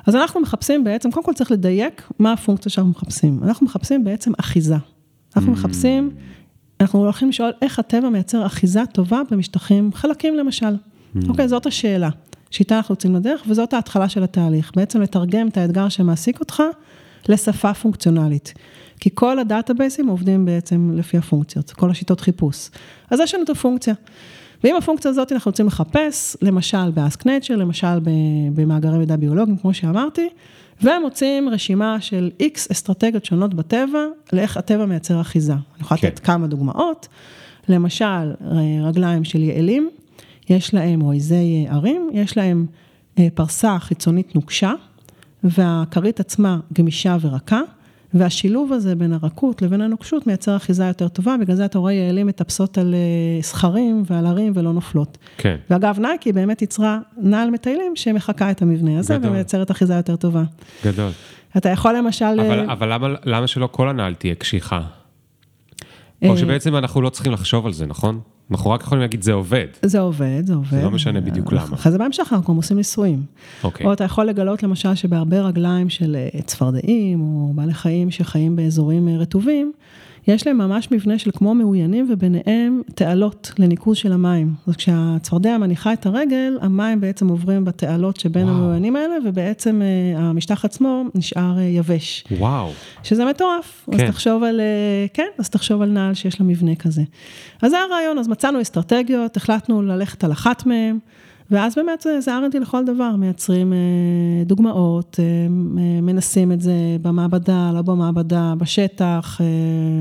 Speaker 2: אז אנחנו מחפשים בעצם, קודם כל צריך לדייק מה הפונקציה שאנחנו מחפשים. אנחנו מחפשים בעצם אחיזה. אנחנו mm. מחפשים, אנחנו הולכים לשאול איך הטבע מייצר אחיזה טובה במשטחים חלקים למשל. Mm. אוקיי, זאת השאלה. שאיתה אנחנו יוצאים לדרך, וזאת ההתחלה של התהליך. בעצם לתרגם את האתגר שמעסיק אותך לשפה פונקציונלית. כי כל הדאטאבייסים עובדים בעצם לפי הפונקציות, כל השיטות חיפוש. אז יש לנו את הפונקציה. ועם הפונקציה הזאת אנחנו רוצים לחפש, למשל ב-Ask Nature, למשל במאגרי מידע ביולוגיים, כמו שאמרתי, ומוצאים רשימה של איקס אסטרטגיות שונות בטבע, לאיך הטבע מייצר אחיזה. אני יכולה לתת כן. כמה דוגמאות, למשל, רגליים של יעלים, יש להם, או עזי ערים, יש להם אה, פרסה חיצונית נוקשה, והכרית עצמה גמישה ורכה. והשילוב הזה בין הרכות לבין הנוקשות מייצר אחיזה יותר טובה, בגלל זה אתה רואה יעלים מטפסות על סכרים אה, ועל הרים ולא נופלות.
Speaker 1: כן.
Speaker 2: ואגב, נייקי באמת יצרה נעל מטיילים שמחקה את המבנה הזה גדול. ומייצרת אחיזה יותר טובה.
Speaker 1: גדול.
Speaker 2: אתה יכול למשל...
Speaker 1: אבל, אה, אבל למה, למה שלא כל הנעל תהיה קשיחה? או אה, שבעצם אנחנו לא צריכים לחשוב על זה, נכון? אנחנו רק יכולים להגיד, זה עובד.
Speaker 2: זה עובד, זה עובד.
Speaker 1: זה לא משנה בדיוק למה.
Speaker 2: אחרי זה בהמשך אנחנו גם עושים ניסויים.
Speaker 1: אוקיי.
Speaker 2: או אתה יכול לגלות למשל שבהרבה רגליים של אה, צפרדעים, או בעלי חיים שחיים באזורים אה, רטובים, יש להם ממש מבנה של כמו מאוינים וביניהם תעלות לניקוז של המים. אז כשהצפרדע מניחה את הרגל, המים בעצם עוברים בתעלות שבין וואו. המאוינים האלה, ובעצם אה, המשטח עצמו נשאר אה, יבש.
Speaker 1: וואו.
Speaker 2: שזה מטורף. כן. אז תחשוב על, אה, כן, אז תחשוב על נעל שיש לה מבנה כזה. אז זה הרעיון, אז מצאנו אסטרטגיות, החלטנו ללכת על אחת מהן. ואז באמת זה R&D לכל דבר, מייצרים אה, דוגמאות, אה, מנסים את זה במעבדה, לא במעבדה, בשטח, אה,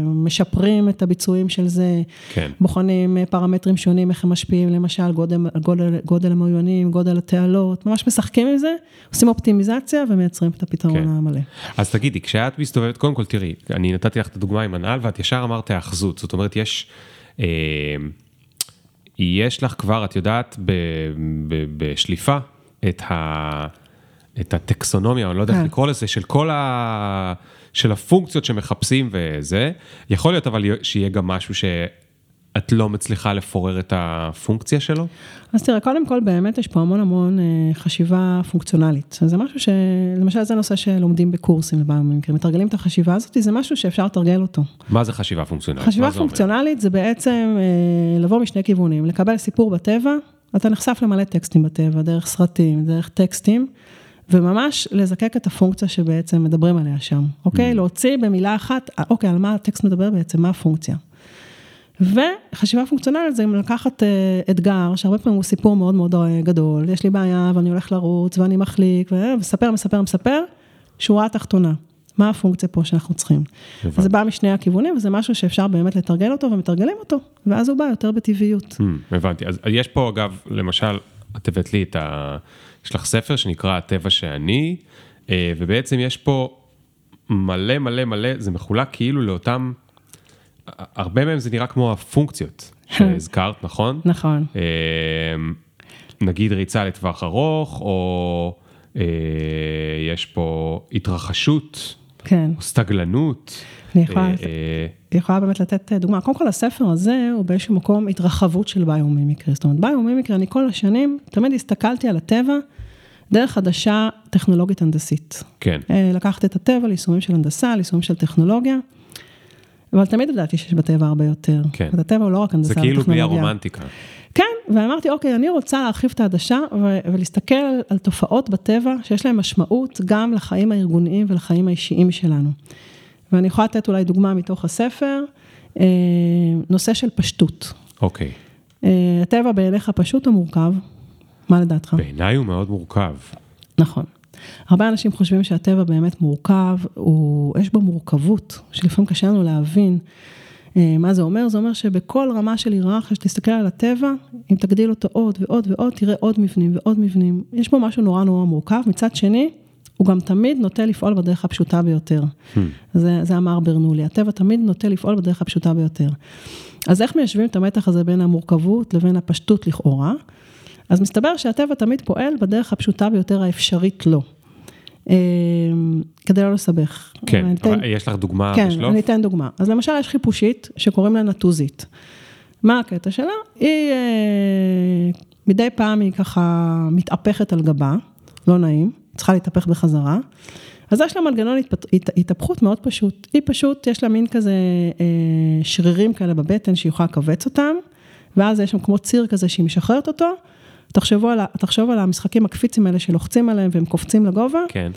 Speaker 2: משפרים את הביצועים של זה,
Speaker 1: כן.
Speaker 2: בוחנים פרמטרים שונים, איך הם משפיעים, למשל גודל, גודל, גודל המאוינים, גודל התעלות, ממש משחקים עם זה, עושים אופטימיזציה ומייצרים את הפתרון כן. המלא.
Speaker 1: אז תגידי, כשאת מסתובבת, קודם כל תראי, אני נתתי לך את הדוגמה עם הנעל ואת ישר אמרת האחזות, זאת אומרת יש... אה, יש לך כבר, את יודעת, ב, ב, בשליפה את, ה, את הטקסונומיה, אני לא יודע איך כן. לקרוא לזה, של כל ה... של הפונקציות שמחפשים וזה. יכול להיות אבל שיהיה גם משהו ש... את לא מצליחה לפורר את הפונקציה שלו?
Speaker 2: אז תראה, קודם כל באמת יש פה המון המון אה, חשיבה פונקציונלית. זה משהו ש... למשל זה נושא שלומדים בקורסים במקרים, מתרגלים את החשיבה הזאת, זה משהו שאפשר לתרגל אותו.
Speaker 1: מה זה חשיבה פונקציונלית?
Speaker 2: חשיבה פונקציונלית זה, זה בעצם אה, לבוא משני כיוונים, לקבל סיפור בטבע, אתה נחשף למלא טקסטים בטבע, דרך סרטים, דרך טקסטים. וממש לזקק את הפונקציה שבעצם מדברים עליה שם, אוקיי? Mm. להוציא במילה אחת, אה, אוקיי, על מה הטקסט מדבר בעצם, מה הפונקציה. וחשיבה פונקציונלית זה אם לקחת אה, אתגר, שהרבה פעמים הוא סיפור מאוד מאוד אה, גדול, יש לי בעיה ואני הולך לרוץ ואני מחליק, ומספר, מספר, מספר, שורה תחתונה. מה הפונקציה פה שאנחנו צריכים. זה בא משני הכיוונים, וזה משהו שאפשר באמת לתרגל אותו, ומתרגלים אותו, ואז הוא בא יותר בטבעיות.
Speaker 1: Hmm, הבנתי. אז יש פה, אגב, למשל, את הבאת לי את ה... יש לך ספר שנקרא הטבע שאני, אה, ובעצם יש פה מלא מלא מלא, זה מחולק כאילו לאותם הרבה מהם זה נראה כמו הפונקציות שהזכרת, נכון?
Speaker 2: נכון.
Speaker 1: אמ, נגיד ריצה לטווח ארוך, או אה, יש פה התרחשות
Speaker 2: כן.
Speaker 1: או סטגלנות.
Speaker 2: אני יכולה, אה, אה... יכולה באמת לתת דוגמה. קודם כל, הספר הזה הוא באיזשהו מקום התרחבות של ביומימיקרי. זאת אומרת, ביומימיקרי, אני כל השנים תמיד הסתכלתי על הטבע דרך חדשה טכנולוגית הנדסית.
Speaker 1: כן.
Speaker 2: אה, לקחת את הטבע ליישומים של הנדסה, ליישומים של טכנולוגיה. אבל תמיד ידעתי שיש בטבע הרבה יותר.
Speaker 1: כן.
Speaker 2: הטבע הוא לא רק הנדסה
Speaker 1: וטכנולוגיה. זה כאילו בלי הרומנטיקה.
Speaker 2: כן, ואמרתי, אוקיי, אני רוצה להרחיב את העדשה ולהסתכל על תופעות בטבע שיש להן משמעות גם לחיים הארגוניים ולחיים האישיים שלנו. ואני יכולה לתת אולי דוגמה מתוך הספר, אה, נושא של פשטות.
Speaker 1: אוקיי.
Speaker 2: אה, הטבע בעיניך פשוט או מורכב? מה לדעתך?
Speaker 1: בעיניי הוא מאוד מורכב.
Speaker 2: נכון. הרבה אנשים חושבים שהטבע באמת מורכב, הוא, יש בו מורכבות, שלפעמים קשה לנו להבין אה, מה זה אומר. זה אומר שבכל רמה של היררכיה, שתסתכל על הטבע, אם תגדיל אותו עוד ועוד ועוד, תראה עוד מבנים ועוד מבנים. יש בו משהו נורא נורא מורכב. מצד שני, הוא גם תמיד נוטה לפעול בדרך הפשוטה ביותר. Hmm. זה, זה אמר ברנולי, הטבע תמיד נוטה לפעול בדרך הפשוטה ביותר. אז איך מיישבים את המתח הזה בין המורכבות לבין הפשטות לכאורה? אז מסתבר שהטבע תמיד פועל בדרך הפשוטה ביותר האפשרית לו. אה, כדי לא לסבך.
Speaker 1: כן, אתן, יש לך דוגמה
Speaker 2: כן, בשלוף? כן, אני אתן דוגמה. אז למשל יש חיפושית שקוראים לה נטוזית. מה הקטע שלה? היא אה, מדי פעם היא ככה מתהפכת על גבה, לא נעים, צריכה להתהפך בחזרה. אז יש לה מנגנון התפת... התהפכות מאוד פשוט. היא פשוט, יש לה מין כזה אה, שרירים כאלה בבטן שהיא יכולה לכווץ אותם, ואז יש שם כמו ציר כזה שהיא משחררת אותו, תחשבו על, תחשוב על המשחקים הקפיצים האלה שלוחצים עליהם והם קופצים לגובה.
Speaker 1: כן.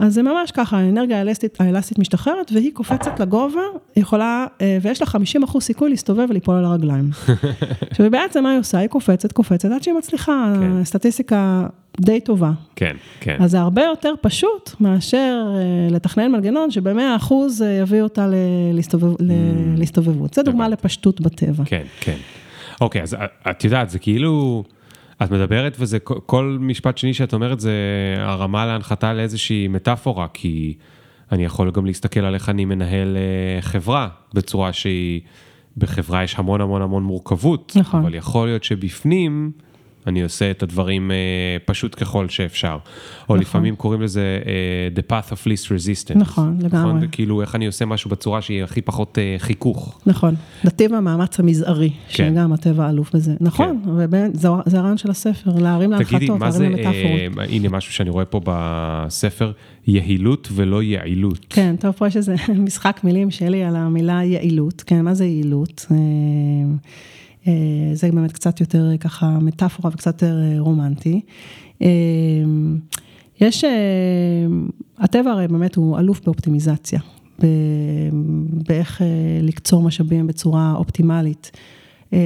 Speaker 2: אז זה ממש ככה, האנרגיה האלסטית, האלסטית משתחררת והיא קופצת לגובה, יכולה, אה, ויש לה 50 אחוז סיכוי להסתובב ולפול על הרגליים. עכשיו בעצם מה היא עושה? היא קופצת, קופצת, עד שהיא מצליחה, כן. סטטיסטיקה די טובה.
Speaker 1: כן, כן.
Speaker 2: אז זה הרבה יותר פשוט מאשר אה, לתכנן מנגנון שבמאה אחוז אה, יביא אותה להסתובב, mm. להסתובבות. זה דוגמה לפשטות בטבע.
Speaker 1: כן, כן. אוקיי, אז את יודעת, זה כאילו... את מדברת וזה, כל משפט שני שאת אומרת זה הרמה להנחתה לאיזושהי מטאפורה, כי אני יכול גם להסתכל על איך אני מנהל אה, חברה בצורה שהיא, בחברה יש המון המון המון מורכבות,
Speaker 2: נכון.
Speaker 1: אבל יכול להיות שבפנים... אני עושה את הדברים uh, פשוט ככל שאפשר. או נכון. לפעמים קוראים לזה uh, the path of least resistance.
Speaker 2: נכון, לגמרי. נכון?
Speaker 1: כאילו איך אני עושה משהו בצורה שהיא הכי פחות uh, חיכוך.
Speaker 2: נכון, נתיב המאמץ המזערי, כן. שגם הטבע אלוף בזה. נכון, כן. ובין, זה, זה הרעיון של הספר, להרים להנחתות, להרים למטאפורות.
Speaker 1: Uh, הנה משהו שאני רואה פה בספר, יעילות ולא יעילות.
Speaker 2: כן, טוב, פה יש איזה משחק מילים שלי על המילה יעילות. כן, מה זה יעילות? אה, זה באמת קצת יותר ככה מטאפורה וקצת יותר אה, רומנטי. אה, יש, הטבע הרי באמת הוא אלוף באופטימיזציה, באיך לקצור משאבים בצורה אופטימלית.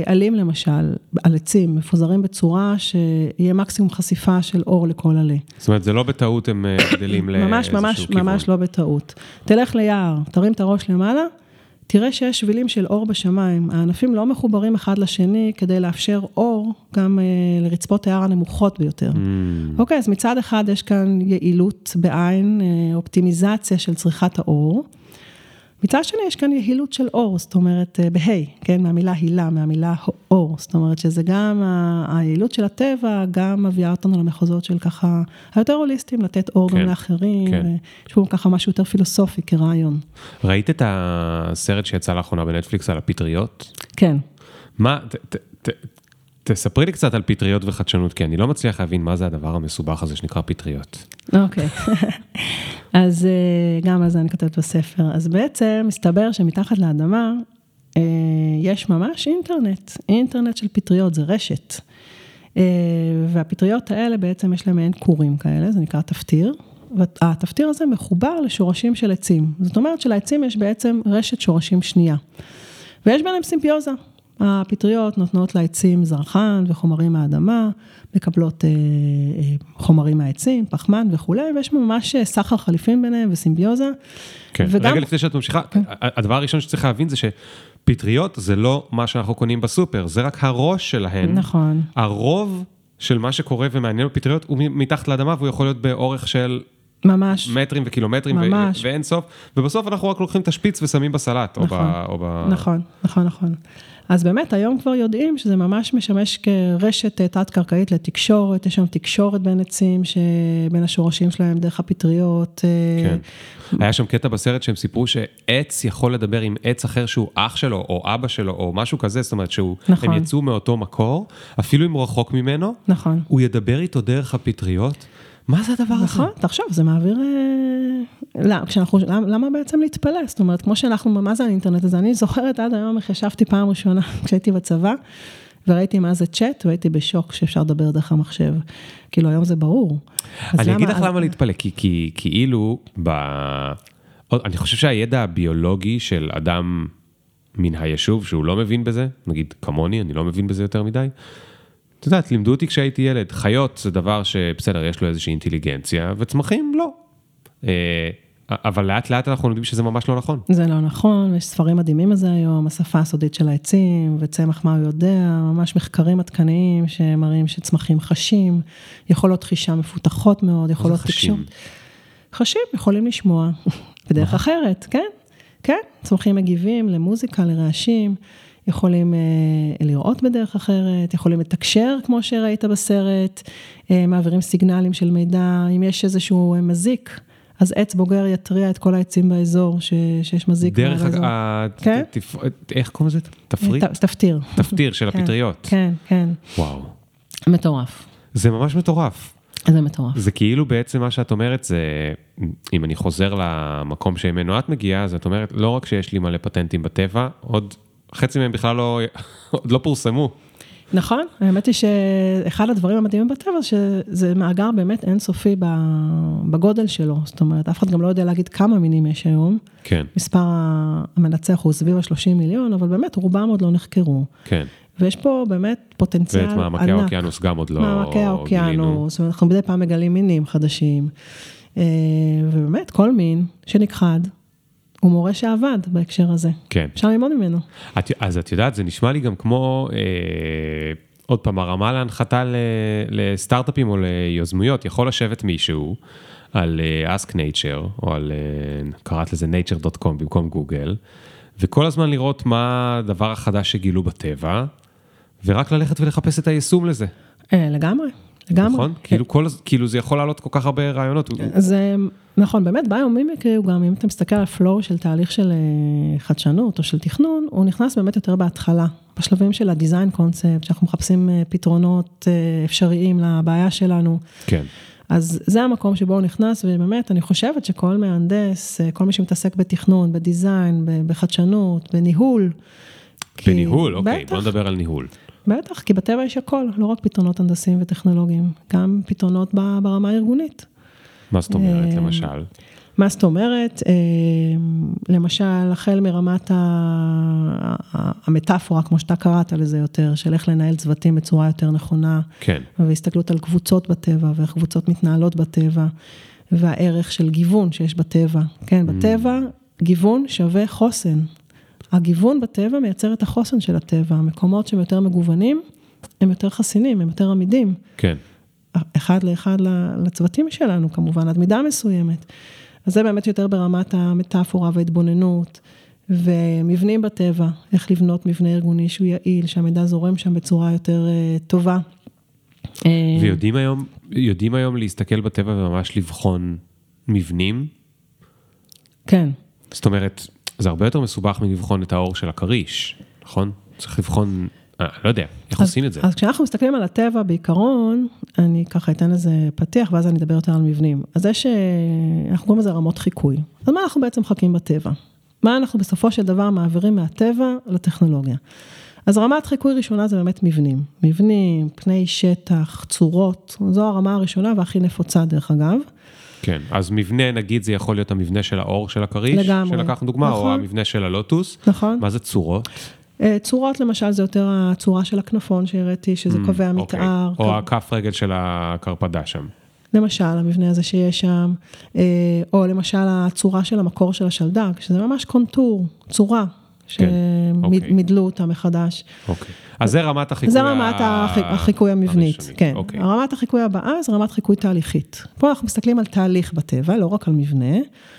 Speaker 2: עלים למשל, על עצים, מפוזרים בצורה שיהיה מקסימום חשיפה של אור לכל עלה.
Speaker 1: זאת אומרת, זה לא בטעות הם גדלים לאיזשהו כיוון.
Speaker 2: ממש, ממש, ממש לא בטעות. תלך ליער, תרים את הראש למעלה, תראה שיש שבילים של אור בשמיים, הענפים לא מחוברים אחד לשני כדי לאפשר אור גם uh, לרצפות היער הנמוכות ביותר. Mm. אוקיי, אז מצד אחד יש כאן יעילות בעין, uh, אופטימיזציה של צריכת האור. מצד שני, יש כאן יעילות של אור, זאת אומרת, אה, בה', כן, מהמילה הילה, מהמילה אור, זאת אומרת שזה גם היעילות של הטבע, גם מביאה אותנו למחוזות של ככה, היותר הוליסטיים, לתת אור כן, גם לאחרים, כן. יש פה ככה משהו יותר פילוסופי כרעיון.
Speaker 1: ראית את הסרט שיצא לאחרונה בנטפליקס על הפטריות?
Speaker 2: כן.
Speaker 1: מה, ת, ת, ת, תספרי לי קצת על פטריות וחדשנות, כי אני לא מצליח להבין מה זה הדבר המסובך הזה שנקרא פטריות.
Speaker 2: אוקיי, אז אה, גם על זה אני כותבת בספר. אז בעצם מסתבר שמתחת לאדמה אה, יש ממש אינטרנט, אינטרנט של פטריות, זה רשת. אה, והפטריות האלה בעצם יש להם מעין כורים כאלה, זה נקרא תפטיר. והתפטיר הזה מחובר לשורשים של עצים. זאת אומרת שלעצים יש בעצם רשת שורשים שנייה. ויש ביניהם סימביוזה. הפטריות נותנות לעצים זרחן וחומרים מהאדמה, מקבלות אה, אה, חומרים מהעצים, פחמן וכולי, ויש ממש אה, סחר חליפין ביניהם וסימביוזה.
Speaker 1: כן, וגם... רגע לפני שאת ממשיכה, כן. הדבר הראשון שצריך להבין זה שפטריות זה לא מה שאנחנו קונים בסופר, זה רק הראש שלהן.
Speaker 2: נכון.
Speaker 1: הרוב של מה שקורה ומעניין בפטריות הוא מתחת לאדמה והוא יכול להיות באורך של
Speaker 2: ממש.
Speaker 1: מטרים וקילומטרים ממש. ואין סוף, ובסוף אנחנו רק לוקחים את השפיץ ושמים בסלט,
Speaker 2: נכון, או ב... או ב... נכון, נכון, נכון. אז באמת היום כבר יודעים שזה ממש משמש כרשת אה, תת-קרקעית לתקשורת, יש שם תקשורת בין עצים, שבין השורשים שלהם דרך הפטריות.
Speaker 1: אה, כן. היה שם קטע בסרט שהם סיפרו שעץ יכול לדבר עם עץ אחר שהוא אח שלו, או אבא שלו, או משהו כזה, זאת אומרת שהם נכון. יצאו מאותו מקור, אפילו אם הוא רחוק ממנו,
Speaker 2: נכון.
Speaker 1: הוא ידבר איתו דרך הפטריות. מה זה הדבר הזה?
Speaker 2: נכון, תחשוב, זה מעביר... למה, כשאנחנו, למה, למה בעצם להתפלא? זאת אומרת, כמו שאנחנו, מה זה האינטרנט הזה? אני זוכרת עד היום איך ישבתי פעם ראשונה כשהייתי בצבא, וראיתי מה זה צ'אט, והייתי בשוק שאפשר לדבר דרך המחשב. כאילו, היום זה ברור.
Speaker 1: אני אגיד לך למה להתפלא, כי כאילו, ב... אני חושב שהידע הביולוגי של אדם מן היישוב, שהוא לא מבין בזה, נגיד כמוני, אני לא מבין בזה יותר מדי, את יודעת, לימדו אותי כשהייתי ילד, חיות זה דבר שבסדר, יש לו איזושהי אינטליגנציה, וצמחים לא. אה, אבל לאט לאט אנחנו יודעים שזה ממש לא נכון.
Speaker 2: זה לא נכון, יש ספרים מדהימים על זה היום, השפה הסודית של העצים, וצמח מה הוא יודע, ממש מחקרים עדכניים שמראים שצמחים חשים, יכולות חישה מפותחות מאוד, יכולות תקשורת. חשים, יכולים לשמוע בדרך אחרת, כן, כן, צמחים מגיבים למוזיקה, לרעשים. יכולים אה, לראות בדרך אחרת, יכולים לתקשר כמו שראית בסרט, אה, מעבירים סיגנלים של מידע, אם יש איזשהו מזיק. אז עץ בוגר יתריע את כל העצים באזור, ש, שיש מזיק
Speaker 1: דרך. ה... כן? תפ... איך קוראים לזה? תפריט?
Speaker 2: תפטיר.
Speaker 1: תפטיר של
Speaker 2: כן,
Speaker 1: הפטריות.
Speaker 2: כן, כן.
Speaker 1: וואו.
Speaker 2: מטורף.
Speaker 1: זה ממש מטורף.
Speaker 2: זה מטורף.
Speaker 1: זה כאילו בעצם מה שאת אומרת, זה, אם אני חוזר למקום שממנו את מגיעה, אז את אומרת, לא רק שיש לי מלא פטנטים בטבע, עוד חצי מהם בכלל לא, עוד לא פורסמו.
Speaker 2: נכון, האמת היא שאחד הדברים המדהימים בטבע, שזה מאגר באמת אינסופי בגודל שלו, זאת אומרת, אף אחד גם לא יודע להגיד כמה מינים יש היום.
Speaker 1: כן.
Speaker 2: מספר המנצח הוא סביב ה-30 מיליון, אבל באמת רובם עוד לא נחקרו.
Speaker 1: כן.
Speaker 2: ויש פה באמת פוטנציאל ענק.
Speaker 1: ואת מעמקי האוקיינוס גם עוד לא
Speaker 2: גילינו. מעמקי האוקיינוס, אנחנו מדי פעם מגלים מינים חדשים. אה, ובאמת, כל מין שנכחד, הוא מורה שעבד בהקשר הזה.
Speaker 1: כן.
Speaker 2: אפשר ללמוד ממנו.
Speaker 1: את, אז את יודעת, זה נשמע לי גם כמו, אה, עוד פעם, הרמה להנחתה לסטארט-אפים או ליוזמויות. יכול לשבת מישהו על uh, Ask Nature, או על, uh, קראת לזה nature.com במקום גוגל, וכל הזמן לראות מה הדבר החדש שגילו בטבע, ורק ללכת ולחפש את היישום לזה.
Speaker 2: אה, לגמרי. לגמרי.
Speaker 1: נכון? כן. כאילו, כל, כאילו זה יכול לעלות כל כך הרבה רעיונות.
Speaker 2: זה נכון, באמת ביומימיקרי הוא גם, אם אתה מסתכל על פלואו של תהליך של אה, חדשנות או של תכנון, הוא נכנס באמת יותר בהתחלה, בשלבים של הדיזיין קונספט, שאנחנו מחפשים אה, פתרונות אה, אפשריים לבעיה שלנו.
Speaker 1: כן.
Speaker 2: אז זה המקום שבו הוא נכנס, ובאמת, אני חושבת שכל מהנדס, כל מי שמתעסק בתכנון, בדיזיין, בחדשנות, בניהול.
Speaker 1: בניהול, כי... אוקיי, בטח, בוא נדבר על ניהול.
Speaker 2: בטח, כי בטבע יש הכל, לא רק פתרונות הנדסיים וטכנולוגיים, גם פתרונות ברמה הארגונית.
Speaker 1: מה זאת אומרת, אה, למשל?
Speaker 2: מה זאת אומרת? אה, למשל, החל מרמת המטאפורה, כמו שאתה קראת לזה יותר, של איך לנהל צוותים בצורה יותר נכונה.
Speaker 1: כן.
Speaker 2: והסתכלות על קבוצות בטבע, ואיך קבוצות מתנהלות בטבע, והערך של גיוון שיש בטבע. כן, בטבע, גיוון שווה חוסן. הגיוון בטבע מייצר את החוסן של הטבע, המקומות שהם יותר מגוונים, הם יותר חסינים, הם יותר עמידים.
Speaker 1: כן.
Speaker 2: אחד לאחד לצוותים שלנו, כמובן, עד מידה מסוימת. אז זה באמת יותר ברמת המטאפורה וההתבוננות, ומבנים בטבע, איך לבנות מבנה ארגוני שהוא יעיל, שהמידע זורם שם בצורה יותר uh, טובה.
Speaker 1: אה, ויודעים היום, יודעים היום להסתכל בטבע וממש לבחון מבנים?
Speaker 2: כן.
Speaker 1: זאת אומרת, זה הרבה יותר מסובך מלבחון את האור של הכריש, נכון? צריך לבחון, אני לא יודע, איך אז, עושים את זה?
Speaker 2: אז כשאנחנו מסתכלים על הטבע בעיקרון, אני ככה אתן לזה פתיח ואז אני אדבר יותר על מבנים. אז יש, אנחנו קוראים לזה רמות חיקוי. אז מה אנחנו בעצם מחכים בטבע? מה אנחנו בסופו של דבר מעבירים מהטבע לטכנולוגיה? אז רמת חיקוי ראשונה זה באמת מבנים. מבנים, פני שטח, צורות, זו הרמה הראשונה והכי נפוצה דרך אגב.
Speaker 1: כן, אז מבנה, נגיד, זה יכול להיות המבנה של האור של הכריש,
Speaker 2: לגמרי,
Speaker 1: שלקחנו דוגמה, נכון, או המבנה של הלוטוס.
Speaker 2: נכון.
Speaker 1: מה זה צורות?
Speaker 2: אה, צורות למשל זה יותר הצורה של הכנפון שהראיתי, שזה mm, קובע אוקיי. מתאר.
Speaker 1: או קו... הכף רגל של הקרפדה שם.
Speaker 2: למשל, המבנה הזה שיש שם, אה, או למשל הצורה של המקור של השלדג, שזה ממש קונטור, צורה, שמידלו כן. אותה מחדש.
Speaker 1: אוקיי. אז זה רמת החיקוי
Speaker 2: זה רמת החיקוי המבנית, כן. אוקיי. רמת החיקוי הבאה זה רמת חיקוי תהליכית. פה אנחנו מסתכלים על תהליך בטבע, לא רק על מבנה.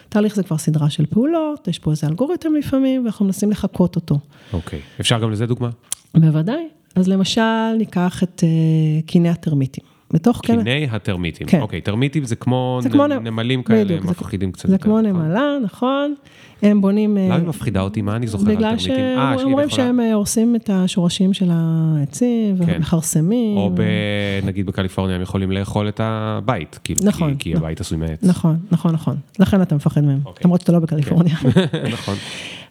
Speaker 2: תהליך זה כבר סדרה של פעולות, יש פה איזה אלגוריתם לפעמים, ואנחנו מנסים לחקות אותו.
Speaker 1: אוקיי. אפשר גם לזה דוגמה?
Speaker 2: בוודאי. אז למשל, ניקח את uh, קיני הטרמיטים.
Speaker 1: בתוך קיני כן... הטרמיטים. כן. אוקיי, טרמיטים זה כמו זה נ... כמו נמלים כאלה, בדיוק, מפחידים
Speaker 2: קצת. זה כמו נכון? נמלה, נכון. הם בונים...
Speaker 1: למה היא מפחידה אותי? מה אני זוכר על
Speaker 2: טרמיטים? בגלל אה, שהם אומרים שהם אה, הורסים את השורשים של העצים, כן. ומכרסמים.
Speaker 1: או. נגיד בקליפורניה הם יכולים לאכול את הבית, כאילו, נכון, כי, נכון. הבית עשוי מעץ.
Speaker 2: נכון, נכון, נכון. לכן אתה מפחד מהם, אוקיי. למרות שאתה לא בקליפורניה.
Speaker 1: נכון.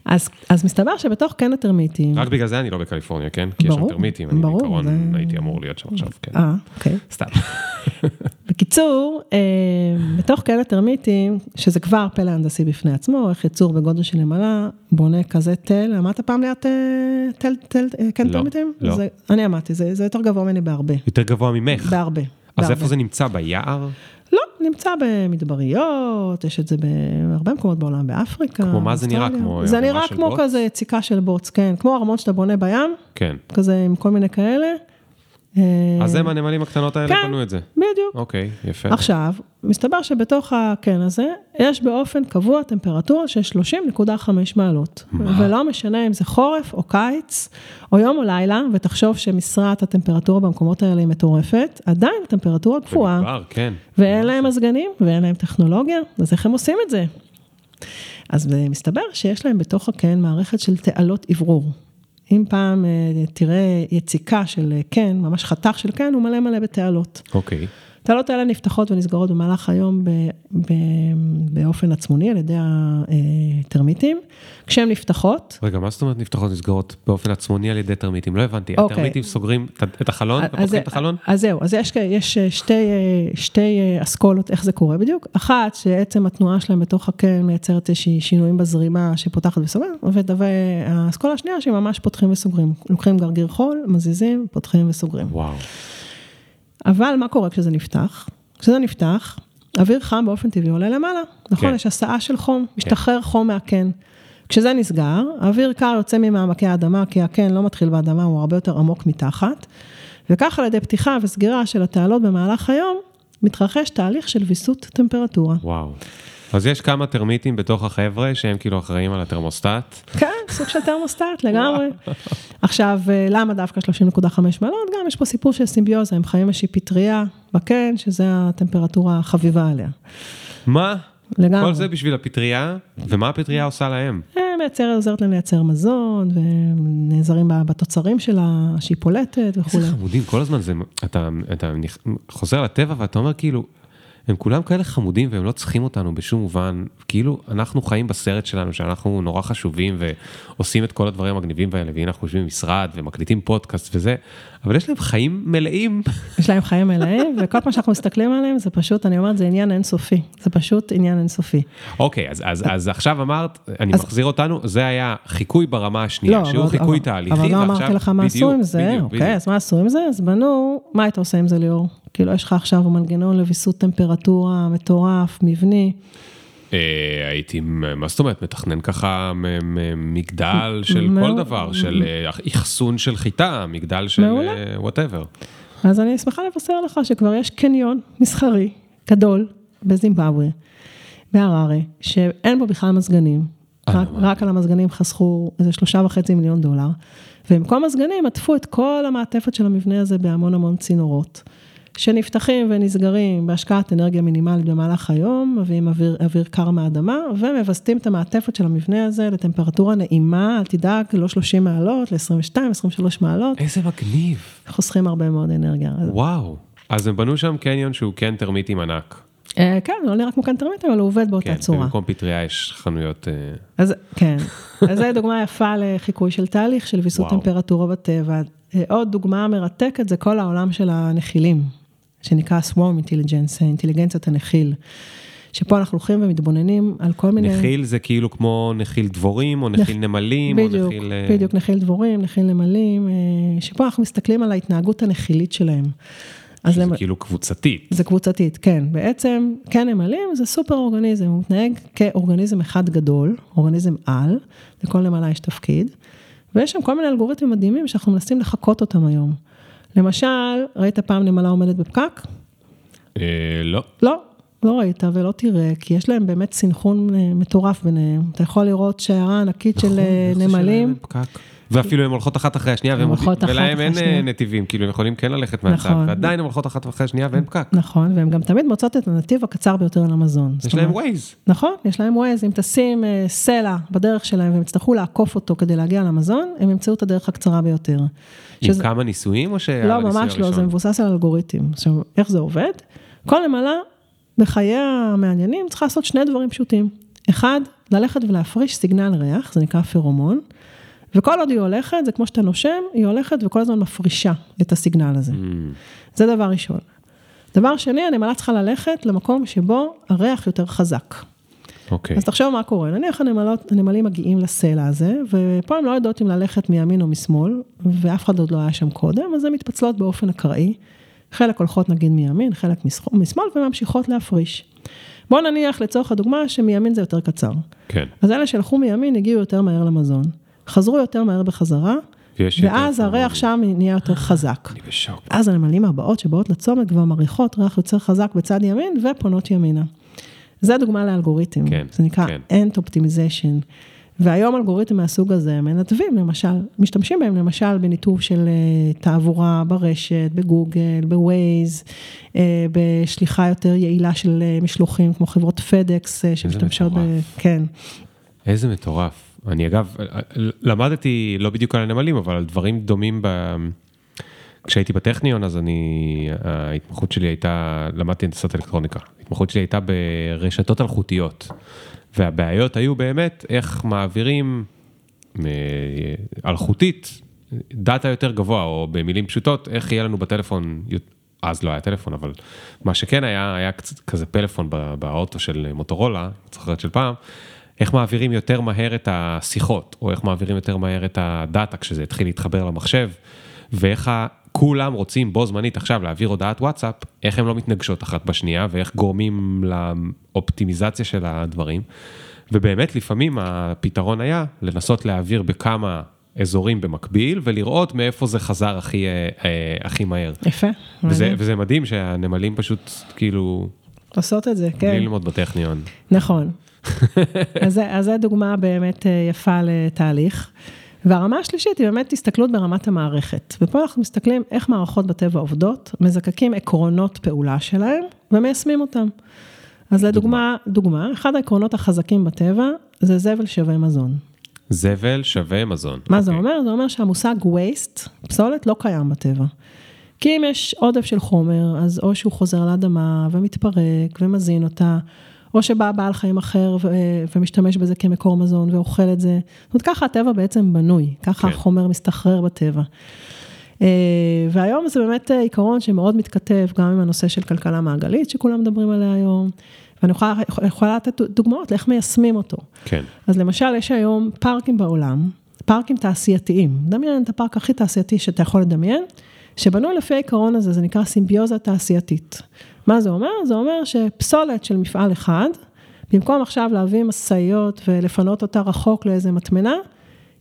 Speaker 2: אז, אז מסתבר שבתוך קן הטרמיטים...
Speaker 1: רק בגלל זה אני לא בקליפורניה, כן? כי ברור, יש שם טרמיטים, אני בעיקרון זה... הייתי אמור להיות שם עכשיו, כן.
Speaker 2: אה, אוקיי.
Speaker 1: סתם.
Speaker 2: בקיצור, אה, בתוך קן הטרמיטים, שזה כבר פלא הנדסי בפני עצמו, איך יצור בגודל של נמלה בונה כזה תל, למדת פעם ליד אה, תל, תל, אה, קן לא, טרמיטים?
Speaker 1: לא.
Speaker 2: זה, אני אמרתי, זה, זה יותר גבוה ממני בהרבה.
Speaker 1: יותר גבוה ממך?
Speaker 2: בהרבה. אז
Speaker 1: בהרבה. איפה זה נמצא? ביער?
Speaker 2: לא, נמצא במדבריות, יש את זה בהרבה מקומות בעולם, באפריקה.
Speaker 1: כמו מה זה נראה? כמו
Speaker 2: זה נראה כמו בוץ? כזה יציקה של בוץ, כן. כמו ארמון שאתה בונה בים.
Speaker 1: כן.
Speaker 2: כזה עם כל מיני כאלה.
Speaker 1: אז הם הנמלים הקטנות האלה
Speaker 2: כן,
Speaker 1: בנו את זה.
Speaker 2: בדיוק.
Speaker 1: אוקיי, יפה.
Speaker 2: עכשיו, מסתבר שבתוך הקן הזה, יש באופן קבוע טמפרטורה של 30.5 מעלות. מה? ולא משנה אם זה חורף או קיץ, או יום או לילה, ותחשוב שמשרת הטמפרטורה במקומות האלה היא מטורפת, עדיין הטמפרטורה קבועה.
Speaker 1: במדבר, כן.
Speaker 2: ואין להם מזגנים, ואין להם טכנולוגיה, אז איך הם עושים את זה? אז מסתבר שיש להם בתוך הקן מערכת של תעלות אוורור. אם פעם אה, תראה יציקה של אה, קן, ממש חתך של קן, הוא מלא מלא בתעלות.
Speaker 1: אוקיי.
Speaker 2: התעלות האלה נפתחות ונסגרות במהלך היום ב, ב, באופן עצמוני על ידי הטרמיטים. כשהן נפתחות...
Speaker 1: רגע, מה זאת אומרת נפתחות ונסגרות באופן עצמוני על ידי טרמיטים? לא הבנתי. אוקיי. הטרמיטים סוגרים את החלון ופותחים את החלון?
Speaker 2: אז זהו, אז יש, יש שתי, שתי אסכולות, איך זה קורה בדיוק. אחת, שעצם התנועה שלהם בתוך הקן מייצרת איזושהי שינויים בזרימה שפותחת וסוגרת, והאסכולה השנייה שממש פותחים וסוגרים. לוקחים גרגיר חול, מזיזים, פותחים וסוגרים.
Speaker 1: וואו.
Speaker 2: אבל מה קורה כשזה נפתח? כשזה נפתח, אוויר חם באופן טבעי עולה למעלה, נכון? כן. יש הסעה של חום, כן. משתחרר חום מהקן. כשזה נסגר, אוויר קר יוצא ממעמקי האדמה, כי הקן לא מתחיל באדמה, הוא הרבה יותר עמוק מתחת, וכך על ידי פתיחה וסגירה של התעלות במהלך היום, מתרחש תהליך של ויסות טמפרטורה.
Speaker 1: וואו. אז יש כמה טרמיטים בתוך החבר'ה שהם כאילו אחראים על הטרמוסטט.
Speaker 2: כן, סוג של טרמוסטט לגמרי. עכשיו, אה, למה דווקא 30.5 מעלות? גם יש פה סיפור של סימביוזה, הם חיים איזושהי פטריה בקן, שזה הטמפרטורה החביבה עליה.
Speaker 1: מה? לגמרי. כל זה בשביל הפטריה, ומה הפטריה עושה להם?
Speaker 2: אה, מייצר, עוזרת להם לייצר מזון, ונעזרים בתוצרים שלה, שהיא פולטת וכו'.
Speaker 1: איזה חמודים, כל הזמן זה, אתה, אתה חוזר לטבע ואתה אומר כאילו, הם כולם כאלה חמודים והם לא צריכים אותנו בשום מובן, כאילו אנחנו חיים בסרט שלנו שאנחנו נורא חשובים ועושים את כל הדברים המגניבים האלה, והנה אנחנו יושבים במשרד ומקליטים פודקאסט וזה, אבל יש להם חיים מלאים.
Speaker 2: יש להם חיים מלאים, וכל פעם שאנחנו מסתכלים עליהם זה פשוט, אני אומרת, זה עניין אינסופי, זה פשוט עניין אינסופי.
Speaker 1: אוקיי, אז, אז, אז עכשיו אמרת, אני אז... מחזיר אותנו, זה היה חיקוי ברמה השנייה, לא, שהוא אבל, חיקוי אבל, תהליכי,
Speaker 2: אבל לא אמרתי לך מה עשו עם זה, אוקיי. אז מה עשו עם זה? אז בנו, מה היית עושה עם זה ליאור? כאילו, יש לך עכשיו מנגנון לוויסות טמפרטורה מטורף, מבני.
Speaker 1: אה, הייתי, מה זאת אומרת, מתכנן ככה מגדל של כל דבר, של אה, אחסון של חיטה, מגדל של whatever.
Speaker 2: אה, אז אני שמחה לבשר לך שכבר יש קניון מסחרי גדול בזימבבואה, בהררה, שאין בו בכלל מזגנים, רק, רק על המזגנים חסכו איזה שלושה וחצי מיליון דולר, ובמקום מזגנים עטפו את כל המעטפת של המבנה הזה בהמון המון צינורות. שנפתחים ונסגרים בהשקעת אנרגיה מינימלית במהלך היום, מביאים אוויר, אוויר קר מהאדמה, ומווסתים את המעטפת של המבנה הזה לטמפרטורה נעימה, אל תדאג, לא 30 מעלות, ל-22, 23 מעלות.
Speaker 1: איזה מגניב.
Speaker 2: חוסכים הרבה מאוד אנרגיה.
Speaker 1: וואו, אז הם בנו שם קניון שהוא כן טרמיטים ענק.
Speaker 2: אה, כן, לא נראה כמו כאן טרמיטים, אבל הוא עובד באותה
Speaker 1: כן,
Speaker 2: צורה.
Speaker 1: כן, במקום פטריה יש חנויות... אה,
Speaker 2: אז כן, אז זו דוגמה יפה לחיקוי של תהליך של ויסות טמפרטורה בטבע. אה, עוד דוגמה מרתקת זה כל העולם של הנחילים. שנקרא Swarm Intelligence, אינטליגנציית הנחיל. שפה אנחנו הולכים ומתבוננים על כל מיני...
Speaker 1: נחיל זה כאילו כמו נחיל דבורים, או נחיל נח... נמלים,
Speaker 2: בדיוק,
Speaker 1: או נחיל...
Speaker 2: בדיוק, נחיל דבורים, נחיל נמלים, אה, שפה אנחנו מסתכלים על ההתנהגות הנחילית שלהם.
Speaker 1: שזה למ... כאילו קבוצתית.
Speaker 2: זה קבוצתית, כן. בעצם, כן נמלים זה סופר אורגניזם, הוא מתנהג כאורגניזם אחד גדול, אורגניזם על, לכל נמלה יש תפקיד, ויש שם כל מיני אלגוריתמים מדהימים שאנחנו מנסים לחקות אותם היום. למשל, ראית פעם נמלה עומדת בפקק?
Speaker 1: אה, לא.
Speaker 2: לא, לא ראית ולא תראה, כי יש להם באמת סינכרון אה, מטורף ביניהם. אתה יכול לראות שיירה ענקית של אה, נמלים.
Speaker 1: ואפילו הן הולכות אחת אחרי השנייה, ולהם אין נתיבים, כאילו הם יכולים כן ללכת מהצד, נכון. ועדיין הן הולכות אחת אחרי השנייה ואין פקק.
Speaker 2: נכון, והן גם תמיד מוצאות את הנתיב הקצר ביותר למזון.
Speaker 1: יש להם ווייז.
Speaker 2: נכון, יש להם ווייז, אם תשים סלע בדרך שלהם והם יצטרכו לעקוף אותו כדי להגיע למזון, הם ימצאו את הדרך הקצרה ביותר.
Speaker 1: עם כמה ניסויים או שהיה
Speaker 2: לא, ממש לא, זה מבוסס על אלגוריתם. עכשיו, איך זה עובד? כל נמלה בחייה המעניינים צריכה לעשות שני דברים פשוטים. אחד, ללכת ולהפריש סיגנל ריח, זה נקרא פרומון, וכל עוד היא הולכת, זה כמו שאתה נושם, היא הולכת וכל הזמן מפרישה את הסיגנל הזה. Mm. זה דבר ראשון. דבר שני, הנמלה צריכה ללכת למקום שבו הריח יותר חזק.
Speaker 1: אוקיי. Okay.
Speaker 2: אז תחשוב מה קורה, נניח הנמלות, הנמלים מגיעים לסלע הזה, ופה הן לא יודעות אם ללכת מימין או משמאל, ואף אחד עוד לא היה שם קודם, אז הן מתפצלות באופן אקראי. חלק הולכות נגיד מימין, חלק משמאל, וממשיכות להפריש. בוא נניח לצורך הדוגמה שמימין זה יותר קצר.
Speaker 1: כן.
Speaker 2: אז אלה שהלכו מימין הגיעו יותר מהר למזון, חזרו יותר מהר בחזרה, ואז הריח שם נהיה יותר חזק.
Speaker 1: אני בשוק.
Speaker 2: אז הנמלים הבאות שבאות לצומת כבר מריחות ריח יותר חזק בצד ימין ופונות ימינה. זה דוגמה לאלגוריתם,
Speaker 1: כן,
Speaker 2: זה נקרא
Speaker 1: כן.
Speaker 2: End Optimization. והיום אלגוריתם מהסוג הזה מנתבים, למשל, משתמשים בהם למשל בניתוב של אה, תעבורה ברשת, בגוגל, בווייז, אה, בשליחה יותר יעילה של אה, משלוחים, כמו חברות פדקס שמשתמשות ב... כן.
Speaker 1: איזה מטורף. אני אגב, למדתי לא בדיוק על הנמלים, אבל על דברים דומים ב... כשהייתי בטכניון, אז אני, ההתמחות שלי הייתה, למדתי הנדסת אלקטרוניקה. ההתמחות שלי הייתה ברשתות אלחוטיות. והבעיות היו באמת איך מעבירים אה, אלחוטית דאטה יותר גבוה, או במילים פשוטות, איך יהיה לנו בטלפון, אז לא היה טלפון, אבל מה שכן היה, היה כזה פלאפון באוטו של מוטורולה, זוכרת של פעם, איך מעבירים יותר מהר את השיחות, או איך מעבירים יותר מהר את הדאטה כשזה התחיל להתחבר למחשב, ואיך כולם רוצים בו זמנית עכשיו להעביר הודעת וואטסאפ, איך הן לא מתנגשות אחת בשנייה ואיך גורמים לאופטימיזציה של הדברים. ובאמת לפעמים הפתרון היה לנסות להעביר בכמה אזורים במקביל ולראות מאיפה זה חזר הכי, אה, אה, הכי מהר.
Speaker 2: יפה.
Speaker 1: וזה, וזה מדהים שהנמלים פשוט כאילו...
Speaker 2: עושות את זה, כן. בלי
Speaker 1: ללמוד בטכניון.
Speaker 2: נכון. אז זו דוגמה באמת אה, יפה לתהליך. והרמה השלישית היא באמת הסתכלות ברמת המערכת. ופה אנחנו מסתכלים איך מערכות בטבע עובדות, מזקקים עקרונות פעולה שלהם ומיישמים אותם. אז לדוגמה, דוגמה, דוגמה, אחד העקרונות החזקים בטבע זה זבל שווה מזון.
Speaker 1: זבל שווה מזון.
Speaker 2: מה okay. זה אוקיי. אומר? זה אומר שהמושג waste, פסולת, לא קיים בטבע. כי אם יש עודף של חומר, אז או שהוא חוזר לאדמה ומתפרק ומזין אותה, או שבא בעל חיים אחר ו- ומשתמש בזה כמקור מזון ואוכל את זה. זאת אומרת, ככה הטבע בעצם בנוי, ככה כן. החומר מסתחרר בטבע. אה, והיום זה באמת עיקרון שמאוד מתכתב גם עם הנושא של כלכלה מעגלית, שכולם מדברים עליה היום. ואני יכולה, יכולה לתת דוגמאות לאיך מיישמים אותו.
Speaker 1: כן.
Speaker 2: אז למשל, יש היום פארקים בעולם, פארקים תעשייתיים. דמיין את הפארק הכי תעשייתי שאתה יכול לדמיין, שבנוי לפי העיקרון הזה, זה נקרא סימביוזה תעשייתית. מה זה אומר? זה אומר שפסולת של מפעל אחד, במקום עכשיו להביא משאיות ולפנות אותה רחוק לאיזה מטמנה,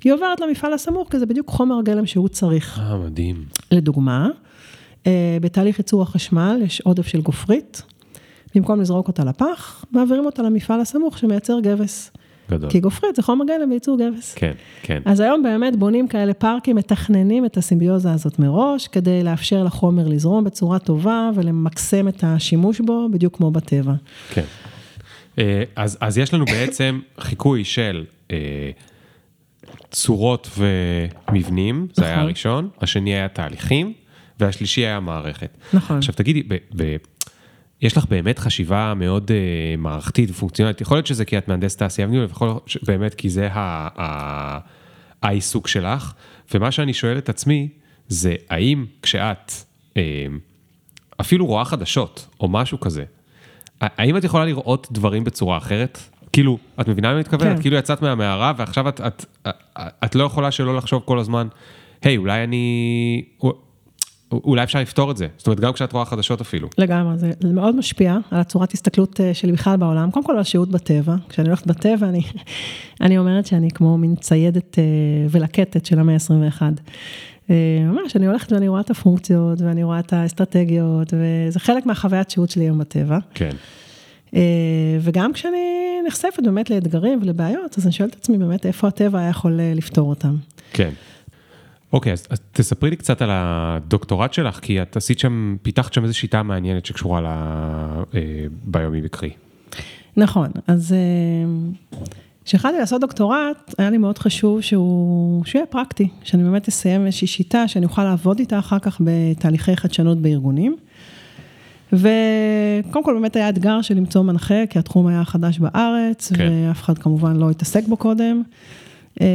Speaker 2: היא עוברת למפעל הסמוך, כי זה בדיוק חומר הגלם שהוא צריך.
Speaker 1: אה, מדהים.
Speaker 2: לדוגמה, אה, בתהליך ייצור החשמל יש עודף של גופרית, במקום לזרוק אותה לפח, מעבירים אותה למפעל הסמוך שמייצר גבס.
Speaker 1: גדול.
Speaker 2: כי גופרית זה חומר גלם וייצור גבס.
Speaker 1: כן, כן.
Speaker 2: אז היום באמת בונים כאלה פארקים, מתכננים את הסימביוזה הזאת מראש, כדי לאפשר לחומר לזרום בצורה טובה ולמקסם את השימוש בו, בדיוק כמו בטבע.
Speaker 1: כן. אה, אז, אז יש לנו בעצם חיקוי של אה, צורות ומבנים, זה היה נכון. הראשון, השני היה תהליכים, והשלישי היה מערכת.
Speaker 2: נכון.
Speaker 1: עכשיו תגידי, ב, ב, יש לך באמת חשיבה מאוד uh, מערכתית ופונקציונלית, יכול להיות שזה כי את מהנדסת תעשייה וניהול, ויכול להיות שבאמת כי זה ה, ה, העיסוק שלך, ומה שאני שואל את עצמי, זה האם כשאת uh, אפילו רואה חדשות או משהו כזה, האם את יכולה לראות דברים בצורה אחרת? כאילו, את מבינה מה אני מתכוון? כן. את כאילו יצאת מהמערה ועכשיו את, את, את, את לא יכולה שלא לחשוב כל הזמן, היי, hey, אולי אני... אולי אפשר לפתור את זה, זאת אומרת, גם כשאת רואה חדשות אפילו.
Speaker 2: לגמרי, זה מאוד משפיע על הצורת הסתכלות אה, שלי בכלל בעולם, קודם כל על שהות בטבע, כשאני הולכת בטבע, אני, אני אומרת שאני כמו מין ציידת אה, ולקטת של המאה ה-21. ממש, אני הולכת ואני רואה את הפונקציות, ואני רואה את האסטרטגיות, וזה חלק מהחוויית שהות שלי היום בטבע.
Speaker 1: כן.
Speaker 2: וגם כשאני נחשפת באמת לאתגרים ולבעיות, אז אני שואלת את עצמי באמת איפה הטבע היה יכול לפתור אותם.
Speaker 1: כן. אוקיי, אז, תספרי לי קצת על הדוקטורט שלך, כי את עשית שם, פיתחת שם איזו שיטה מעניינת שקשורה לביומי אה, בקרי.
Speaker 2: נכון, אז כשהחלטתי לעשות דוקטורט, היה לי מאוד חשוב שהוא, שהוא יהיה פרקטי, שאני באמת אסיים איזושהי שיטה שאני אוכל לעבוד איתה אחר כך בתהליכי חדשנות בארגונים. וקודם כל באמת היה אתגר של למצוא מנחה, כי התחום היה חדש בארץ, כן. ואף אחד כמובן לא התעסק בו קודם. אמ,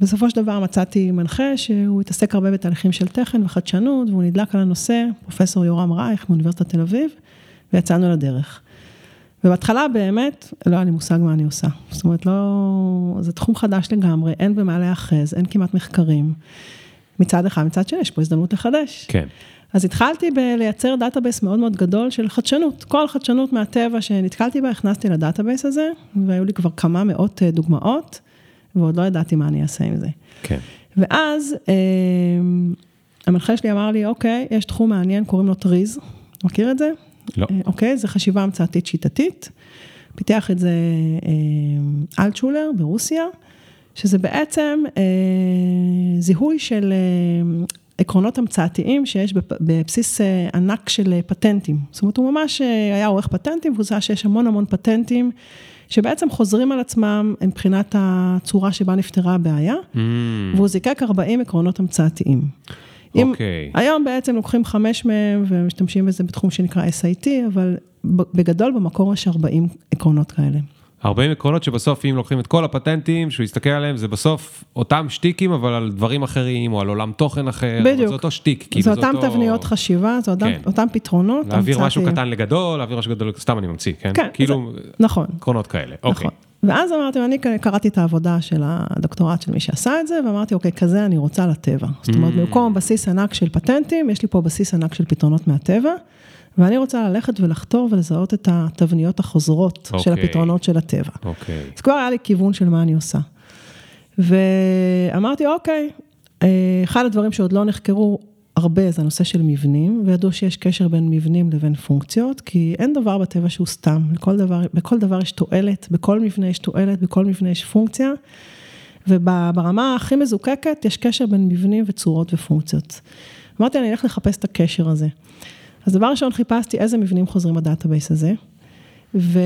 Speaker 2: בסופו של דבר מצאתי מנחה שהוא התעסק הרבה בתהליכים של תכן וחדשנות, והוא נדלק על הנושא, פרופסור יורם רייך מאוניברסיטת תל אביב, ויצאנו לדרך. ובהתחלה באמת, לא היה לי מושג מה אני עושה. זאת אומרת, לא, זה תחום חדש לגמרי, אין במה להיאחז, אין כמעט מחקרים. מצד אחד, מצד שני, יש פה הזדמנות לחדש.
Speaker 1: כן.
Speaker 2: אז התחלתי בלייצר database מאוד מאוד גדול של חדשנות. כל חדשנות מהטבע שנתקלתי בה, הכנסתי ל database הזה, והיו לי כבר כמה מאות אה, דוגמאות. ועוד לא ידעתי מה אני אעשה עם זה.
Speaker 1: כן.
Speaker 2: ואז אה, המנחה שלי אמר לי, אוקיי, יש תחום מעניין, קוראים לו טריז, מכיר את זה?
Speaker 1: לא. אה,
Speaker 2: אוקיי, זה חשיבה המצאתית שיטתית. פיתח את זה אה, אלטשולר ברוסיה, שזה בעצם אה, זיהוי של אה, עקרונות המצאתיים שיש בבסיס אה, ענק של פטנטים. זאת אומרת, הוא ממש אה, היה עורך פטנטים, והוא זהה שיש המון המון פטנטים. שבעצם חוזרים על עצמם מבחינת הצורה שבה נפתרה הבעיה, mm. והוא זיקק 40 עקרונות המצאתיים.
Speaker 1: אוקיי.
Speaker 2: Okay. היום בעצם לוקחים חמש מהם ומשתמשים בזה בתחום שנקרא SIT, אבל בגדול במקור יש 40 עקרונות כאלה.
Speaker 1: 40 עקרונות שבסוף אם לוקחים את כל הפטנטים, שהוא יסתכל עליהם, זה בסוף אותם שטיקים, אבל על דברים אחרים, או על עולם תוכן אחר.
Speaker 2: בדיוק.
Speaker 1: זה אותו שטיק.
Speaker 2: כאילו, זה אותם אותו... תבניות חשיבה, זה אותם, כן. אותם פתרונות.
Speaker 1: להעביר משהו קטן לגדול, להעביר משהו גדול, סתם אני ממציא, כן?
Speaker 2: כן.
Speaker 1: כאילו,
Speaker 2: זה... נכון.
Speaker 1: עקרונות כאלה, נכון. אוקיי.
Speaker 2: ואז אמרתי, אני קראתי את העבודה של הדוקטורט של מי שעשה את זה, ואמרתי, אוקיי, כזה אני רוצה לטבע. זאת אומרת, mm. במקום בסיס ענק של פטנטים, יש לי פה בסיס ענק של פתרונות מהטבע. ואני רוצה ללכת ולחתור ולזהות את התבניות החוזרות okay. של אוקיי. הפתרונות של הטבע.
Speaker 1: אוקיי.
Speaker 2: אז כבר היה לי כיוון של מה אני עושה. ואמרתי, אוקיי, אה, אחד הדברים שעוד לא נחקרו הרבה זה הנושא של מבנים, וידעו שיש קשר בין מבנים לבין פונקציות, כי אין דבר בטבע שהוא סתם, לכל דבר, בכל דבר יש תועלת, בכל מבנה יש תועלת, בכל מבנה יש פונקציה, וברמה הכי מזוקקת יש קשר בין מבנים וצורות ופונקציות. אמרתי, אני אלך לחפש את הקשר הזה. אז דבר ראשון חיפשתי איזה מבנים חוזרים ב database הזה, ו,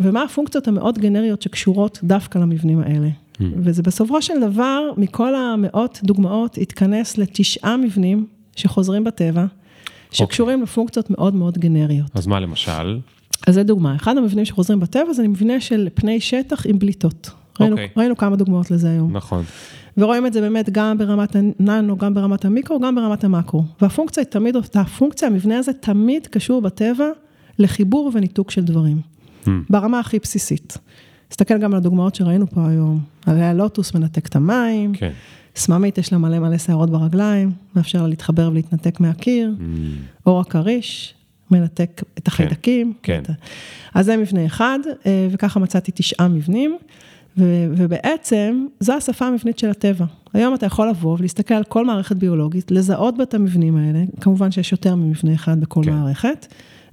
Speaker 2: ומה הפונקציות המאוד גנריות שקשורות דווקא למבנים האלה. Mm. וזה בסופו של דבר, מכל המאות דוגמאות, התכנס לתשעה מבנים שחוזרים בטבע, שקשורים okay. אוקיי. לפונקציות מאוד מאוד גנריות.
Speaker 1: אז מה למשל?
Speaker 2: אז זה דוגמה, אחד המבנים שחוזרים בטבע זה מבנה של פני שטח עם בליטות. ראינו, okay. אוקיי. ראינו כמה דוגמאות לזה היום.
Speaker 1: נכון.
Speaker 2: ורואים את זה באמת גם ברמת הננו, גם ברמת המיקרו, גם ברמת המקרו. והפונקציה היא תמיד אותה פונקציה, המבנה הזה תמיד קשור בטבע לחיבור וניתוק של דברים. Hmm. ברמה הכי בסיסית. תסתכל גם על הדוגמאות שראינו פה היום. הרי הלוטוס מנתק את המים,
Speaker 1: כן.
Speaker 2: סממית יש לה מלא מלא שערות ברגליים, מאפשר לה להתחבר ולהתנתק מהקיר, mm. אור הכריש, מנתק את החיידקים.
Speaker 1: כן. כן.
Speaker 2: אז זה מבנה אחד, אה, וככה מצאתי תשעה מבנים. ו- ובעצם, זו השפה המבנית של הטבע. היום אתה יכול לבוא ולהסתכל על כל מערכת ביולוגית, לזהות בה את המבנים האלה, כמובן שיש יותר ממבנה אחד בכל כן. מערכת.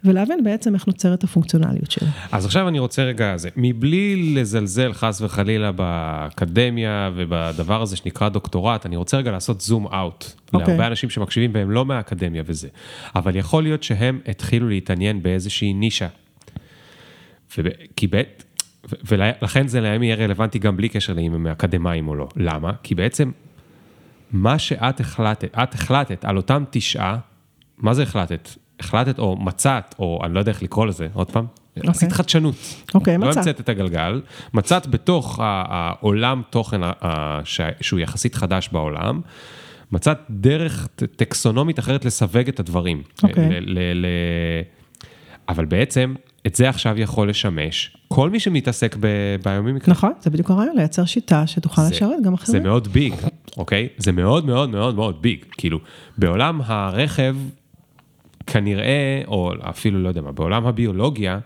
Speaker 2: ולהבין בעצם איך נוצרת הפונקציונליות שלה.
Speaker 1: אז עכשיו אני רוצה רגע, זה, מבלי לזלזל חס וחלילה באקדמיה ובדבר הזה שנקרא דוקטורט, אני רוצה רגע לעשות זום אאוט. Okay. להרבה אנשים שמקשיבים והם לא מהאקדמיה וזה. אבל יכול להיות שהם התחילו להתעניין באיזושהי נישה. וב... כי בעת, ולכן זה להם יהיה רלוונטי גם בלי קשר לאם הם אקדמאים או לא. למה? כי בעצם, מה שאת החלטת, את החלטת על אותם תשעה, מה זה החלטת? החלטת או מצאת, או אני לא יודע איך לקרוא לזה, עוד פעם, okay. אוקיי. עשית חדשנות.
Speaker 2: אוקיי, okay, מצאת.
Speaker 1: לא המצאת את הגלגל, מצאת בתוך העולם תוכן שהוא יחסית חדש בעולם, מצאת דרך טקסונומית אחרת לסווג את הדברים.
Speaker 2: אוקיי.
Speaker 1: אבל בעצם, את זה עכשיו יכול לשמש כל מי שמתעסק בביומימיקרי.
Speaker 2: נכון, זה בדיוק הרעיון, לייצר שיטה שתוכל
Speaker 1: זה-
Speaker 2: לשרת גם אחרים.
Speaker 1: זה מאוד ביג, אוקיי? זה מאוד מאוד מאוד מאוד ביג. כאילו, בעולם הרכב, כנראה, או אפילו לא יודע מה, בעולם הביולוגיה,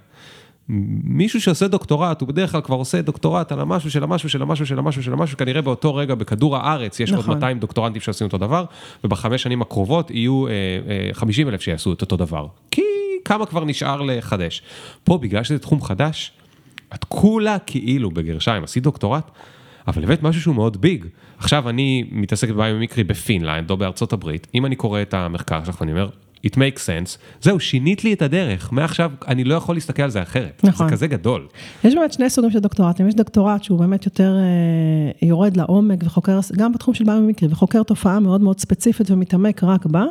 Speaker 1: מישהו שעושה דוקטורט, הוא בדרך כלל כבר עושה דוקטורט על המשהו של המשהו של המשהו של המשהו של המשהו, כנראה באותו רגע בכדור הארץ יש עוד
Speaker 2: נכון.
Speaker 1: 200 דוקטורנטים שעושים אותו דבר, ובחמש שנים הקרובות יהיו אה, אה, 50 אלף שיעשו את אותו דבר. כי כמה כבר נשאר לחדש. פה, בגלל שזה תחום חדש, את כולה כאילו בגרשיים, עשית דוקטורט, אבל הבאת משהו שהוא מאוד big. עכשיו אני מתעסק בביומיקרי בפינלנד או בארצות הברית, אם אני קורא את המחקר שלך ואני אומר, it makes sense, זהו, שינית לי את הדרך, מעכשיו אני לא יכול להסתכל על זה אחרת.
Speaker 2: נכון.
Speaker 1: זה כזה גדול.
Speaker 2: יש באמת שני סוגים של דוקטורטים, יש דוקטורט שהוא באמת יותר אה, יורד לעומק וחוקר, גם בתחום של ביומיקרי, וחוקר תופעה מאוד מאוד ספציפית ומתעמק רק בה.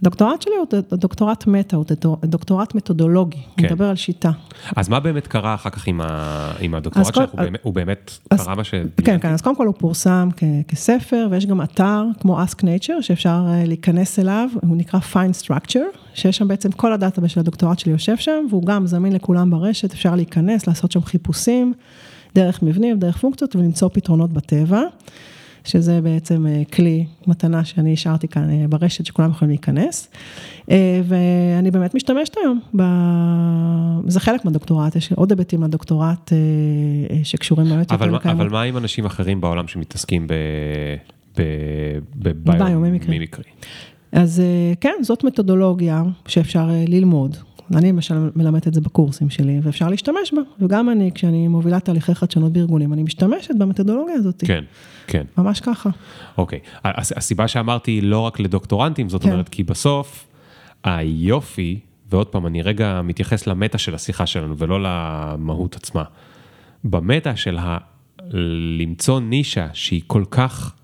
Speaker 2: הדוקטורט שלי הוא דוקטורט מטא, הוא דוקטור- דוקטורט מתודולוגי, הוא
Speaker 1: כן.
Speaker 2: מדבר על שיטה.
Speaker 1: אז מה באמת קרה אחר כך עם, ה... עם הדוקטורט
Speaker 2: כל-
Speaker 1: שלך? הוא באמת, הוא באמת
Speaker 2: אז-
Speaker 1: קרה מה ש...
Speaker 2: כן, כן, אז קודם כל הוא פורסם כ- כספר, ויש גם אתר כמו Ask Nature, שאפשר אה, להיכנס אליו, הוא נקרא Fine Structure, שיש שם בעצם כל הדאטה של הדוקטורט שלי יושב שם, והוא גם זמין לכולם ברשת, אפשר להיכנס, לעשות שם חיפושים, דרך מבנים, דרך פונקציות, ולמצוא פתרונות בטבע, שזה בעצם אה, כלי, מתנה שאני השארתי כאן אה, ברשת, שכולם יכולים להיכנס. אה, ואני באמת משתמשת היום, ב... זה חלק מהדוקטורט, יש עוד היבטים מהדוקטורט אה, שקשורים באמת
Speaker 1: אבל,
Speaker 2: יותר לקיימות.
Speaker 1: אבל מה עם אנשים אחרים בעולם שמתעסקים ב... ב...
Speaker 2: בביומימיקרי.
Speaker 1: בביומימיקרי?
Speaker 2: אז כן, זאת מתודולוגיה שאפשר ללמוד. אני למשל מלמדת את זה בקורסים שלי, ואפשר להשתמש בה. וגם אני, כשאני מובילה תהליכי חדשנות בארגונים, אני משתמשת במתודולוגיה הזאת.
Speaker 1: כן, כן.
Speaker 2: ממש ככה.
Speaker 1: אוקיי, הס- הסיבה שאמרתי היא לא רק לדוקטורנטים, זאת
Speaker 2: כן.
Speaker 1: אומרת, כי בסוף היופי, ועוד פעם, אני רגע מתייחס למטה של השיחה שלנו ולא למהות עצמה. במטה של ה... למצוא נישה שהיא כל כך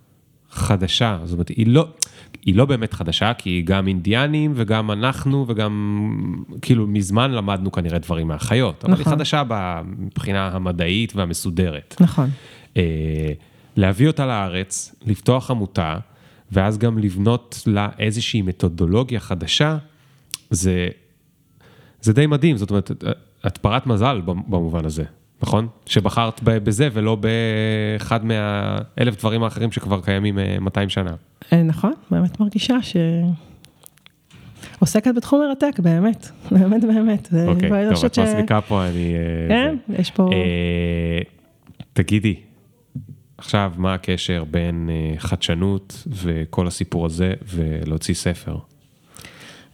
Speaker 1: חדשה, זאת אומרת, היא לא, היא לא באמת חדשה, כי גם אינדיאנים וגם אנחנו וגם, כאילו, מזמן למדנו כנראה דברים מהחיות, אבל היא
Speaker 2: נכון.
Speaker 1: חדשה מבחינה המדעית והמסודרת.
Speaker 2: נכון.
Speaker 1: אה, להביא אותה לארץ, לפתוח עמותה, ואז גם לבנות לה איזושהי מתודולוגיה חדשה, זה, זה די מדהים, זאת אומרת, את פרת מזל במובן הזה, נכון? שבחרת בזה ולא באחד מהאלף דברים האחרים שכבר קיימים אה, 200 שנה.
Speaker 2: אה, נכון, באמת מרגישה ש... עוסקת בתחום מרתק, באמת, באמת, באמת. זה-
Speaker 1: אוקיי, טוב, את מסמיקה פה, אני... אה,
Speaker 2: כן. יש פה...
Speaker 1: אה, תגידי, עכשיו, מה הקשר בין אה, חדשנות וכל הסיפור הזה ולהוציא ספר?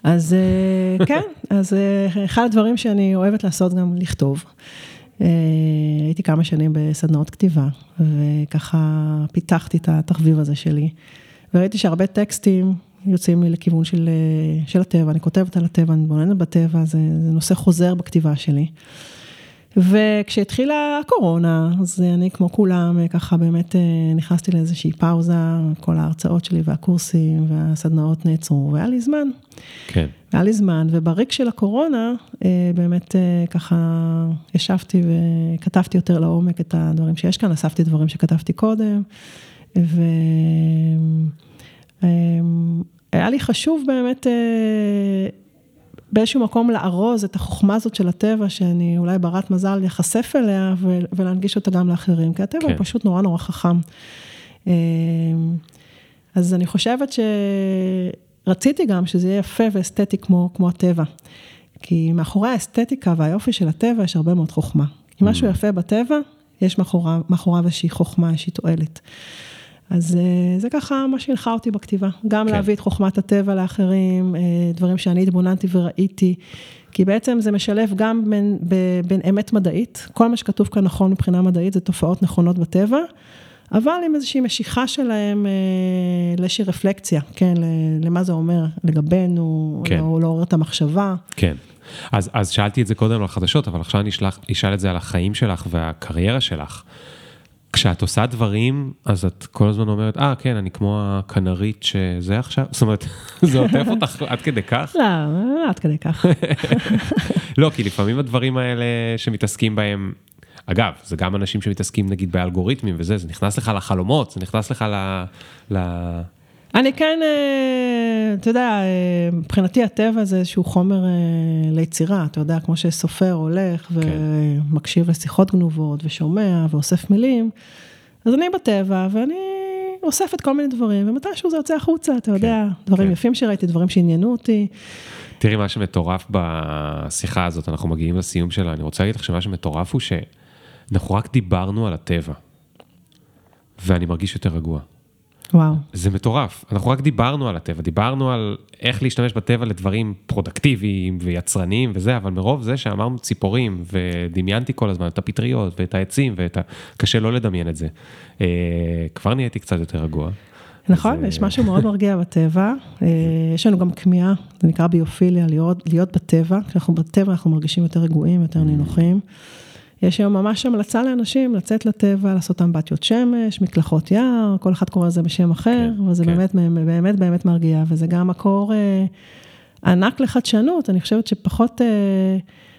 Speaker 2: אז אה, כן, אז אה, אחד הדברים שאני אוהבת לעשות גם לכתוב. הייתי כמה שנים בסדנאות כתיבה, וככה פיתחתי את התחביב הזה שלי. וראיתי שהרבה טקסטים יוצאים לי לכיוון של, של הטבע, אני כותבת על הטבע, אני בוננת בטבע, זה, זה נושא חוזר בכתיבה שלי. וכשהתחילה הקורונה, אז אני כמו כולם, ככה באמת אה, נכנסתי לאיזושהי פאוזה, כל ההרצאות שלי והקורסים והסדנאות נעצרו, והיה לי זמן.
Speaker 1: כן.
Speaker 2: היה לי זמן, ובריק של הקורונה, אה, באמת אה, ככה ישבתי וכתבתי יותר לעומק את הדברים שיש כאן, אספתי דברים שכתבתי קודם, והיה לי חשוב באמת באיזשהו מקום לארוז את החוכמה הזאת של הטבע, שאני אולי ברת מזל להיחשף אליה ו- ולהנגיש אותה גם לאחרים, כי הטבע
Speaker 1: כן.
Speaker 2: הוא פשוט נורא נורא חכם. אה, אז אני חושבת שרציתי גם שזה יהיה יפה ואסתטי כמו, כמו הטבע. כי מאחורי האסתטיקה והיופי של הטבע יש הרבה מאוד חוכמה. אם משהו יפה בטבע, יש מאחוריו איזושהי חוכמה, איזושהי תועלת. אז אה, זה ככה מה שהנחה אותי בכתיבה. גם
Speaker 1: כן.
Speaker 2: להביא את חוכמת הטבע לאחרים, אה, דברים שאני התבוננתי וראיתי, כי בעצם זה משלב גם בין, בין אמת מדעית, כל מה שכתוב כאן נכון מבחינה מדעית זה תופעות נכונות בטבע, אבל עם איזושהי משיכה שלהם אה, לאיזושהי רפלקציה, כן, למה זה אומר לגבינו,
Speaker 1: כן.
Speaker 2: לא- לעורר את המחשבה.
Speaker 1: כן. אז, אז שאלתי את זה קודם על החדשות, אבל עכשיו אני אשאל את זה על החיים שלך והקריירה שלך. כשאת עושה דברים, אז את כל הזמן אומרת, אה, כן, אני כמו הכנרית שזה עכשיו, זאת אומרת, זה עוטף אותך עד כדי כך?
Speaker 2: לא, לא עד כדי כך.
Speaker 1: לא, כי לפעמים הדברים האלה שמתעסקים בהם, אגב, זה גם אנשים שמתעסקים נגיד באלגוריתמים וזה, זה נכנס לך לחלומות, זה נכנס לך ל... ל...
Speaker 2: אני כן, אה, אתה יודע, מבחינתי הטבע זה איזשהו חומר ליצירה, אתה יודע, כמו שסופר הולך כן. ומקשיב לשיחות גנובות ושומע ואוסף מילים, אז אני בטבע ואני אוספת כל מיני דברים, ומתישהו זה יוצא החוצה, אתה יודע, כן, דברים כן. יפים שראיתי, דברים שעניינו אותי.
Speaker 1: תראי, מה שמטורף בשיחה הזאת, אנחנו מגיעים לסיום שלה, אני רוצה להגיד לך שמה שמטורף הוא שאנחנו רק דיברנו על הטבע, ואני מרגיש יותר רגוע.
Speaker 2: וואו.
Speaker 1: זה מטורף, אנחנו רק דיברנו על הטבע, דיברנו על איך להשתמש בטבע לדברים פרודקטיביים ויצרניים וזה, אבל מרוב זה שאמרנו ציפורים, ודמיינתי כל הזמן את הפטריות ואת העצים, ואת ה... קשה לא לדמיין את זה. אה, כבר נהייתי קצת יותר רגוע.
Speaker 2: נכון, יש משהו מאוד מרגיע בטבע. אה, יש לנו גם כמיהה, זה נקרא ביופיליה, להיות, להיות בטבע. כשאנחנו בטבע אנחנו מרגישים יותר רגועים, יותר נינוחים. יש היום ממש המלצה לאנשים לצאת לטבע, לעשות אמבטיות שמש, מקלחות יער, כל אחד קורא לזה בשם אחר, כן, וזה כן. באמת, באמת באמת מרגיע, וזה גם מקור אה, ענק לחדשנות, אני חושבת שפחות, אה,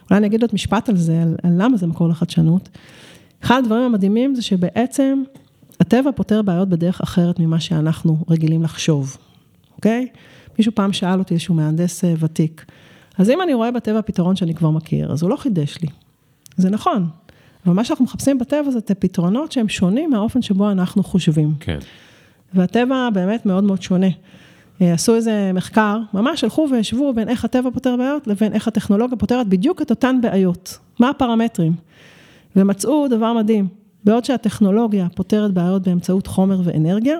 Speaker 2: אולי אני אגיד עוד משפט על זה, על, על למה זה מקור לחדשנות. אחד הדברים המדהימים זה שבעצם הטבע פותר בעיות בדרך אחרת ממה שאנחנו רגילים לחשוב, אוקיי? מישהו פעם שאל אותי, איזשהו מהנדס אה, ותיק, אז אם אני רואה בטבע פתרון שאני כבר מכיר, אז הוא לא חידש לי. זה נכון, אבל מה שאנחנו מחפשים בטבע זה את הפתרונות שהם שונים מהאופן שבו אנחנו חושבים.
Speaker 1: כן.
Speaker 2: והטבע באמת מאוד מאוד שונה. אה, עשו איזה מחקר, ממש הלכו והשוו בין איך הטבע פותר בעיות לבין איך הטכנולוגיה פותרת בדיוק את אותן בעיות. מה הפרמטרים? ומצאו דבר מדהים, בעוד שהטכנולוגיה פותרת בעיות באמצעות חומר ואנרגיה,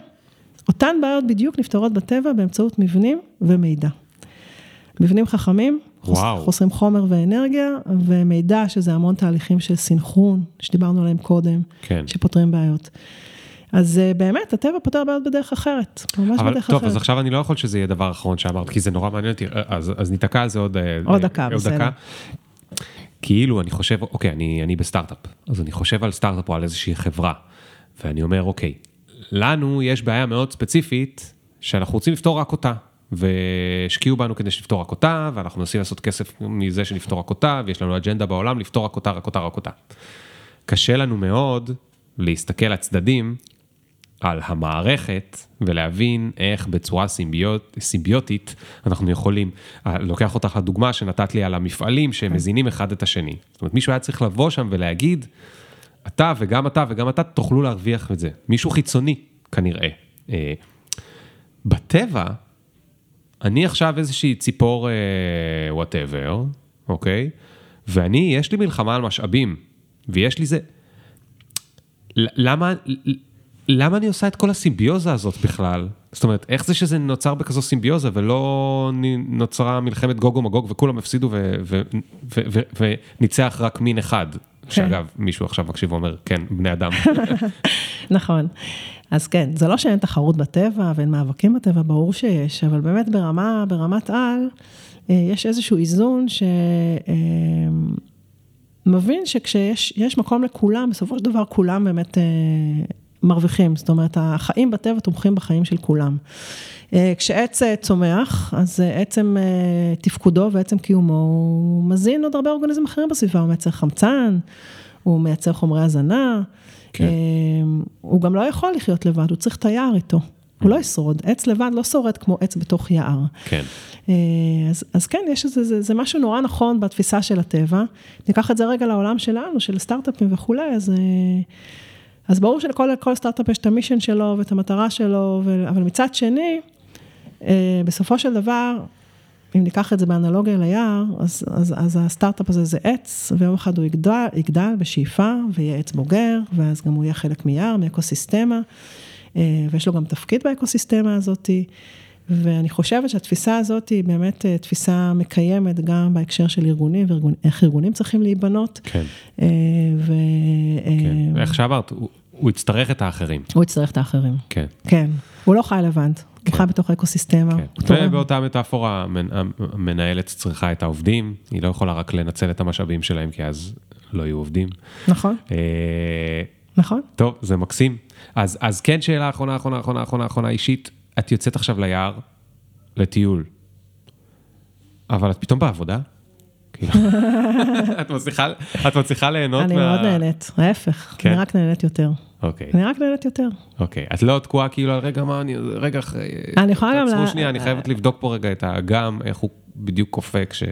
Speaker 2: אותן בעיות בדיוק נפתרות בטבע באמצעות מבנים ומידע. מבנים חכמים, וואו. חוסרים חומר ואנרגיה, ומידע שזה המון תהליכים של סינכרון, שדיברנו עליהם קודם, כן. שפותרים בעיות. אז אה, באמת, הטבע פותר בעיות בדרך אחרת, ממש אבל, בדרך
Speaker 1: טוב,
Speaker 2: אחרת.
Speaker 1: אז עכשיו אני לא יכול שזה יהיה דבר אחרון שאמרת, כי זה נורא מעניין אותי, אז, אז ניתקע על זה עוד,
Speaker 2: אה, עוד דקה, עוד בסדר. דקה.
Speaker 1: כאילו, אני חושב, אוקיי, אני, אני בסטארט-אפ, אז אני חושב על סטארט-אפ או על איזושהי חברה, ואני אומר, אוקיי, לנו יש בעיה מאוד ספציפית, שאנחנו רוצים לפתור רק אותה. והשקיעו בנו כדי שנפתור רק אותה, ואנחנו מנסים לעשות כסף מזה שנפתור רק אותה, ויש לנו אג'נדה בעולם לפתור רק אותה, רק אותה, רק אותה. קשה לנו מאוד להסתכל לצדדים על המערכת ולהבין איך בצורה סימביוט, סימביוטית אנחנו יכולים, אה, לוקח אותך לדוגמה שנתת לי על המפעלים שהם מזינים אחד את השני. זאת אומרת, מישהו היה צריך לבוא שם ולהגיד, אתה וגם אתה וגם אתה תוכלו להרוויח את זה. מישהו חיצוני כנראה. אה, בטבע, אני עכשיו איזושהי ציפור וואטאבר, uh, אוקיי? ואני, יש לי מלחמה על משאבים, ויש לי זה... למה, למה אני עושה את כל הסימביוזה הזאת בכלל? זאת אומרת, איך זה שזה נוצר בכזו סימביוזה ולא נוצרה מלחמת גוג ומגוג וכולם הפסידו וניצח רק מין אחד? כן. שאגב, מישהו עכשיו מקשיב ואומר, כן, בני אדם.
Speaker 2: נכון. אז כן, זה לא שאין תחרות בטבע ואין מאבקים בטבע, ברור שיש, אבל באמת ברמה, ברמת על, אה, יש איזשהו איזון שמבין אה, שכשיש מקום לכולם, בסופו של דבר כולם באמת אה, מרוויחים, זאת אומרת, החיים בטבע תומכים בחיים של כולם. כשעץ צומח, אז עצם תפקודו ועצם קיומו, הוא מזין עוד הרבה אורגניזמים אחרים בסביבה, הוא מייצר חמצן, הוא מייצר חומרי הזנה. כן. הוא גם לא יכול לחיות לבד, הוא צריך את היער איתו. הוא לא ישרוד, עץ לבד לא שורד כמו עץ בתוך יער.
Speaker 1: כן.
Speaker 2: אה, אז, אז כן, יש איזה, זה, זה משהו נורא נכון בתפיסה של הטבע. ניקח את זה רגע לעולם שלנו, של סטארט-אפים וכולי, אז, אה, אז ברור שלכל סטארט-אפ יש את המישן שלו ואת המטרה שלו, ו, אבל מצד שני, אה, בסופו של דבר, אם ניקח את זה באנלוגיה ליער, אז, אז, אז הסטארט-אפ הזה זה עץ, ויום אחד הוא יגדל, יגדל בשאיפה, ויהיה עץ בוגר, ואז גם הוא יהיה חלק מיער, מאקוסיסטמה, אה, ויש לו גם תפקיד באקוסיסטמה הזאת, ואני חושבת שהתפיסה הזאת היא באמת אה, תפיסה מקיימת גם בהקשר של ארגונים, ואיך ארגונים צריכים להיבנות.
Speaker 1: כן. אה, ו... כן. איך שאמרת, הוא, יצטרך את האחרים.
Speaker 2: הוא יצטרך את האחרים.
Speaker 1: כן.
Speaker 2: כן, הוא לא חי לבד. הוא חי בתוך אקוסיסטמה.
Speaker 1: כן. ובאותה מטאפורה, המנהלת צריכה את העובדים, היא לא יכולה רק לנצל את המשאבים שלהם, כי אז לא יהיו עובדים.
Speaker 2: נכון. אה, נכון.
Speaker 1: טוב, זה מקסים. אז, אז כן, שאלה אחרונה, אחרונה, אחרונה, אחרונה, אחרונה אישית, את יוצאת עכשיו ליער, לטיול, אבל את פתאום בעבודה? כאילו, את מצליחה ליהנות
Speaker 2: מה... אני מאוד נהנית, ההפך, אני כן. רק נהנית יותר.
Speaker 1: אוקיי.
Speaker 2: אני רק נהנית יותר.
Speaker 1: אוקיי, את לא תקועה כאילו על רגע מה אני, רגע אחרי,
Speaker 2: אני יכולה גם...
Speaker 1: תעצרו שנייה, אני חייבת לבדוק פה רגע את האגם, איך הוא בדיוק קופא כש...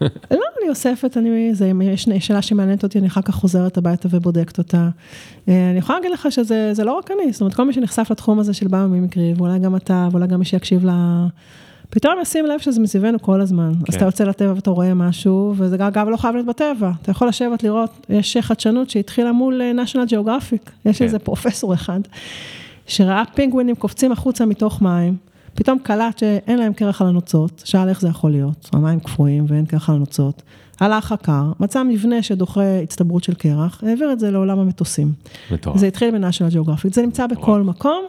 Speaker 2: לא, אני אוספת, אני, זה, יש שאלה שמעניינת אותי, אני אחר כך חוזרת הביתה ובודקת אותה. אה, אני יכולה להגיד לך שזה לא רק אני, זאת אומרת, כל מי שנחשף לתחום הזה של ביומימיקרי, ואולי גם אתה, ואולי גם מי שיקשיב ל... פתאום ישים לב שזה מסביבנו כל הזמן. כן. אז אתה יוצא לטבע ואתה רואה משהו, וזה אגב לא חייב להיות בטבע. אתה יכול לשבת לראות, יש חדשנות שהתחילה מול אה, national geographic, יש כן. איזה פרופסור אחד, שראה פינגווינים קופצים החוצה מתוך מים. פתאום קלט שאין להם קרח על הנוצות, שאל איך זה יכול להיות, המים קפואים ואין קרח על הנוצות, הלך חקר, מצא מבנה שדוחה הצטברות של קרח, העביר את זה לעולם המטוסים. מטורף. זה התחיל ג'אוגרפיק, זה נמצא בכל מקום.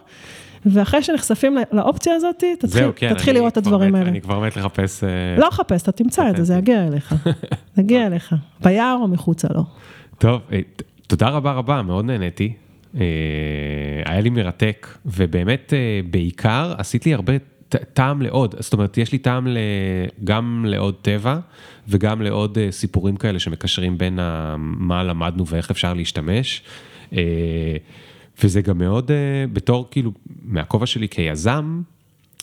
Speaker 2: ואחרי שנחשפים לאופציה הזאת, תתחיל, זהו, כן, תתחיל לראות את הדברים מת, האלה.
Speaker 1: אני כבר מת לחפש... אה,
Speaker 2: לא לחפש, אתה תמצא את זה, זה יגיע אליך. זה יגיע אליך, ביער או מחוצה לו.
Speaker 1: טוב, אה, תודה רבה רבה, מאוד נהניתי. אה, היה לי מרתק, ובאמת בעיקר עשית לי הרבה טעם לעוד, זאת אומרת, יש לי טעם גם לעוד טבע וגם לעוד סיפורים כאלה שמקשרים בין מה למדנו ואיך אפשר להשתמש. וזה גם מאוד, בתור כאילו, מהכובע שלי כיזם,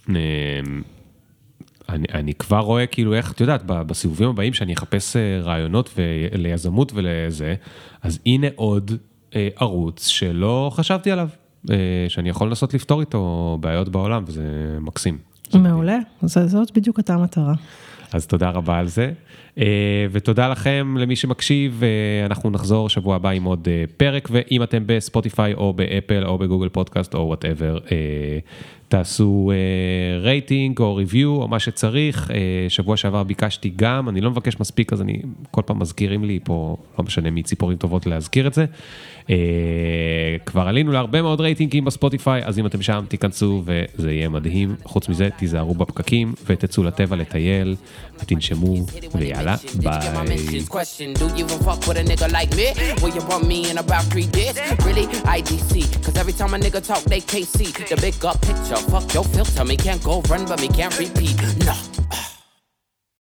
Speaker 1: אני, אני כבר רואה כאילו איך, את יודעת, בסיבובים הבאים שאני אחפש רעיונות ליזמות ולזה, אז הנה עוד ערוץ שלא חשבתי עליו. שאני יכול לנסות לפתור איתו בעיות בעולם, וזה מקסים.
Speaker 2: מעולה, זאת בדיוק אותה מטרה.
Speaker 1: אז תודה רבה על זה. אה, ותודה לכם, למי שמקשיב, אה, אנחנו נחזור שבוע הבא עם עוד אה, פרק, ואם אתם בספוטיפיי או באפל או בגוגל פודקאסט או whatever, תעשו רייטינג או ריוויו או מה שצריך. שבוע שעבר ביקשתי גם, אני לא מבקש מספיק, אז אני, כל פעם מזכירים לי פה, לא משנה מי ציפורים טובות להזכיר את זה. כבר עלינו להרבה מאוד רייטינגים בספוטיפיי, אז אם אתם שם, תיכנסו וזה יהיה מדהים. חוץ מזה, תיזהרו בפקקים ותצאו לטבע לטייל ותנשמו ויאללה. יאללה, ביי.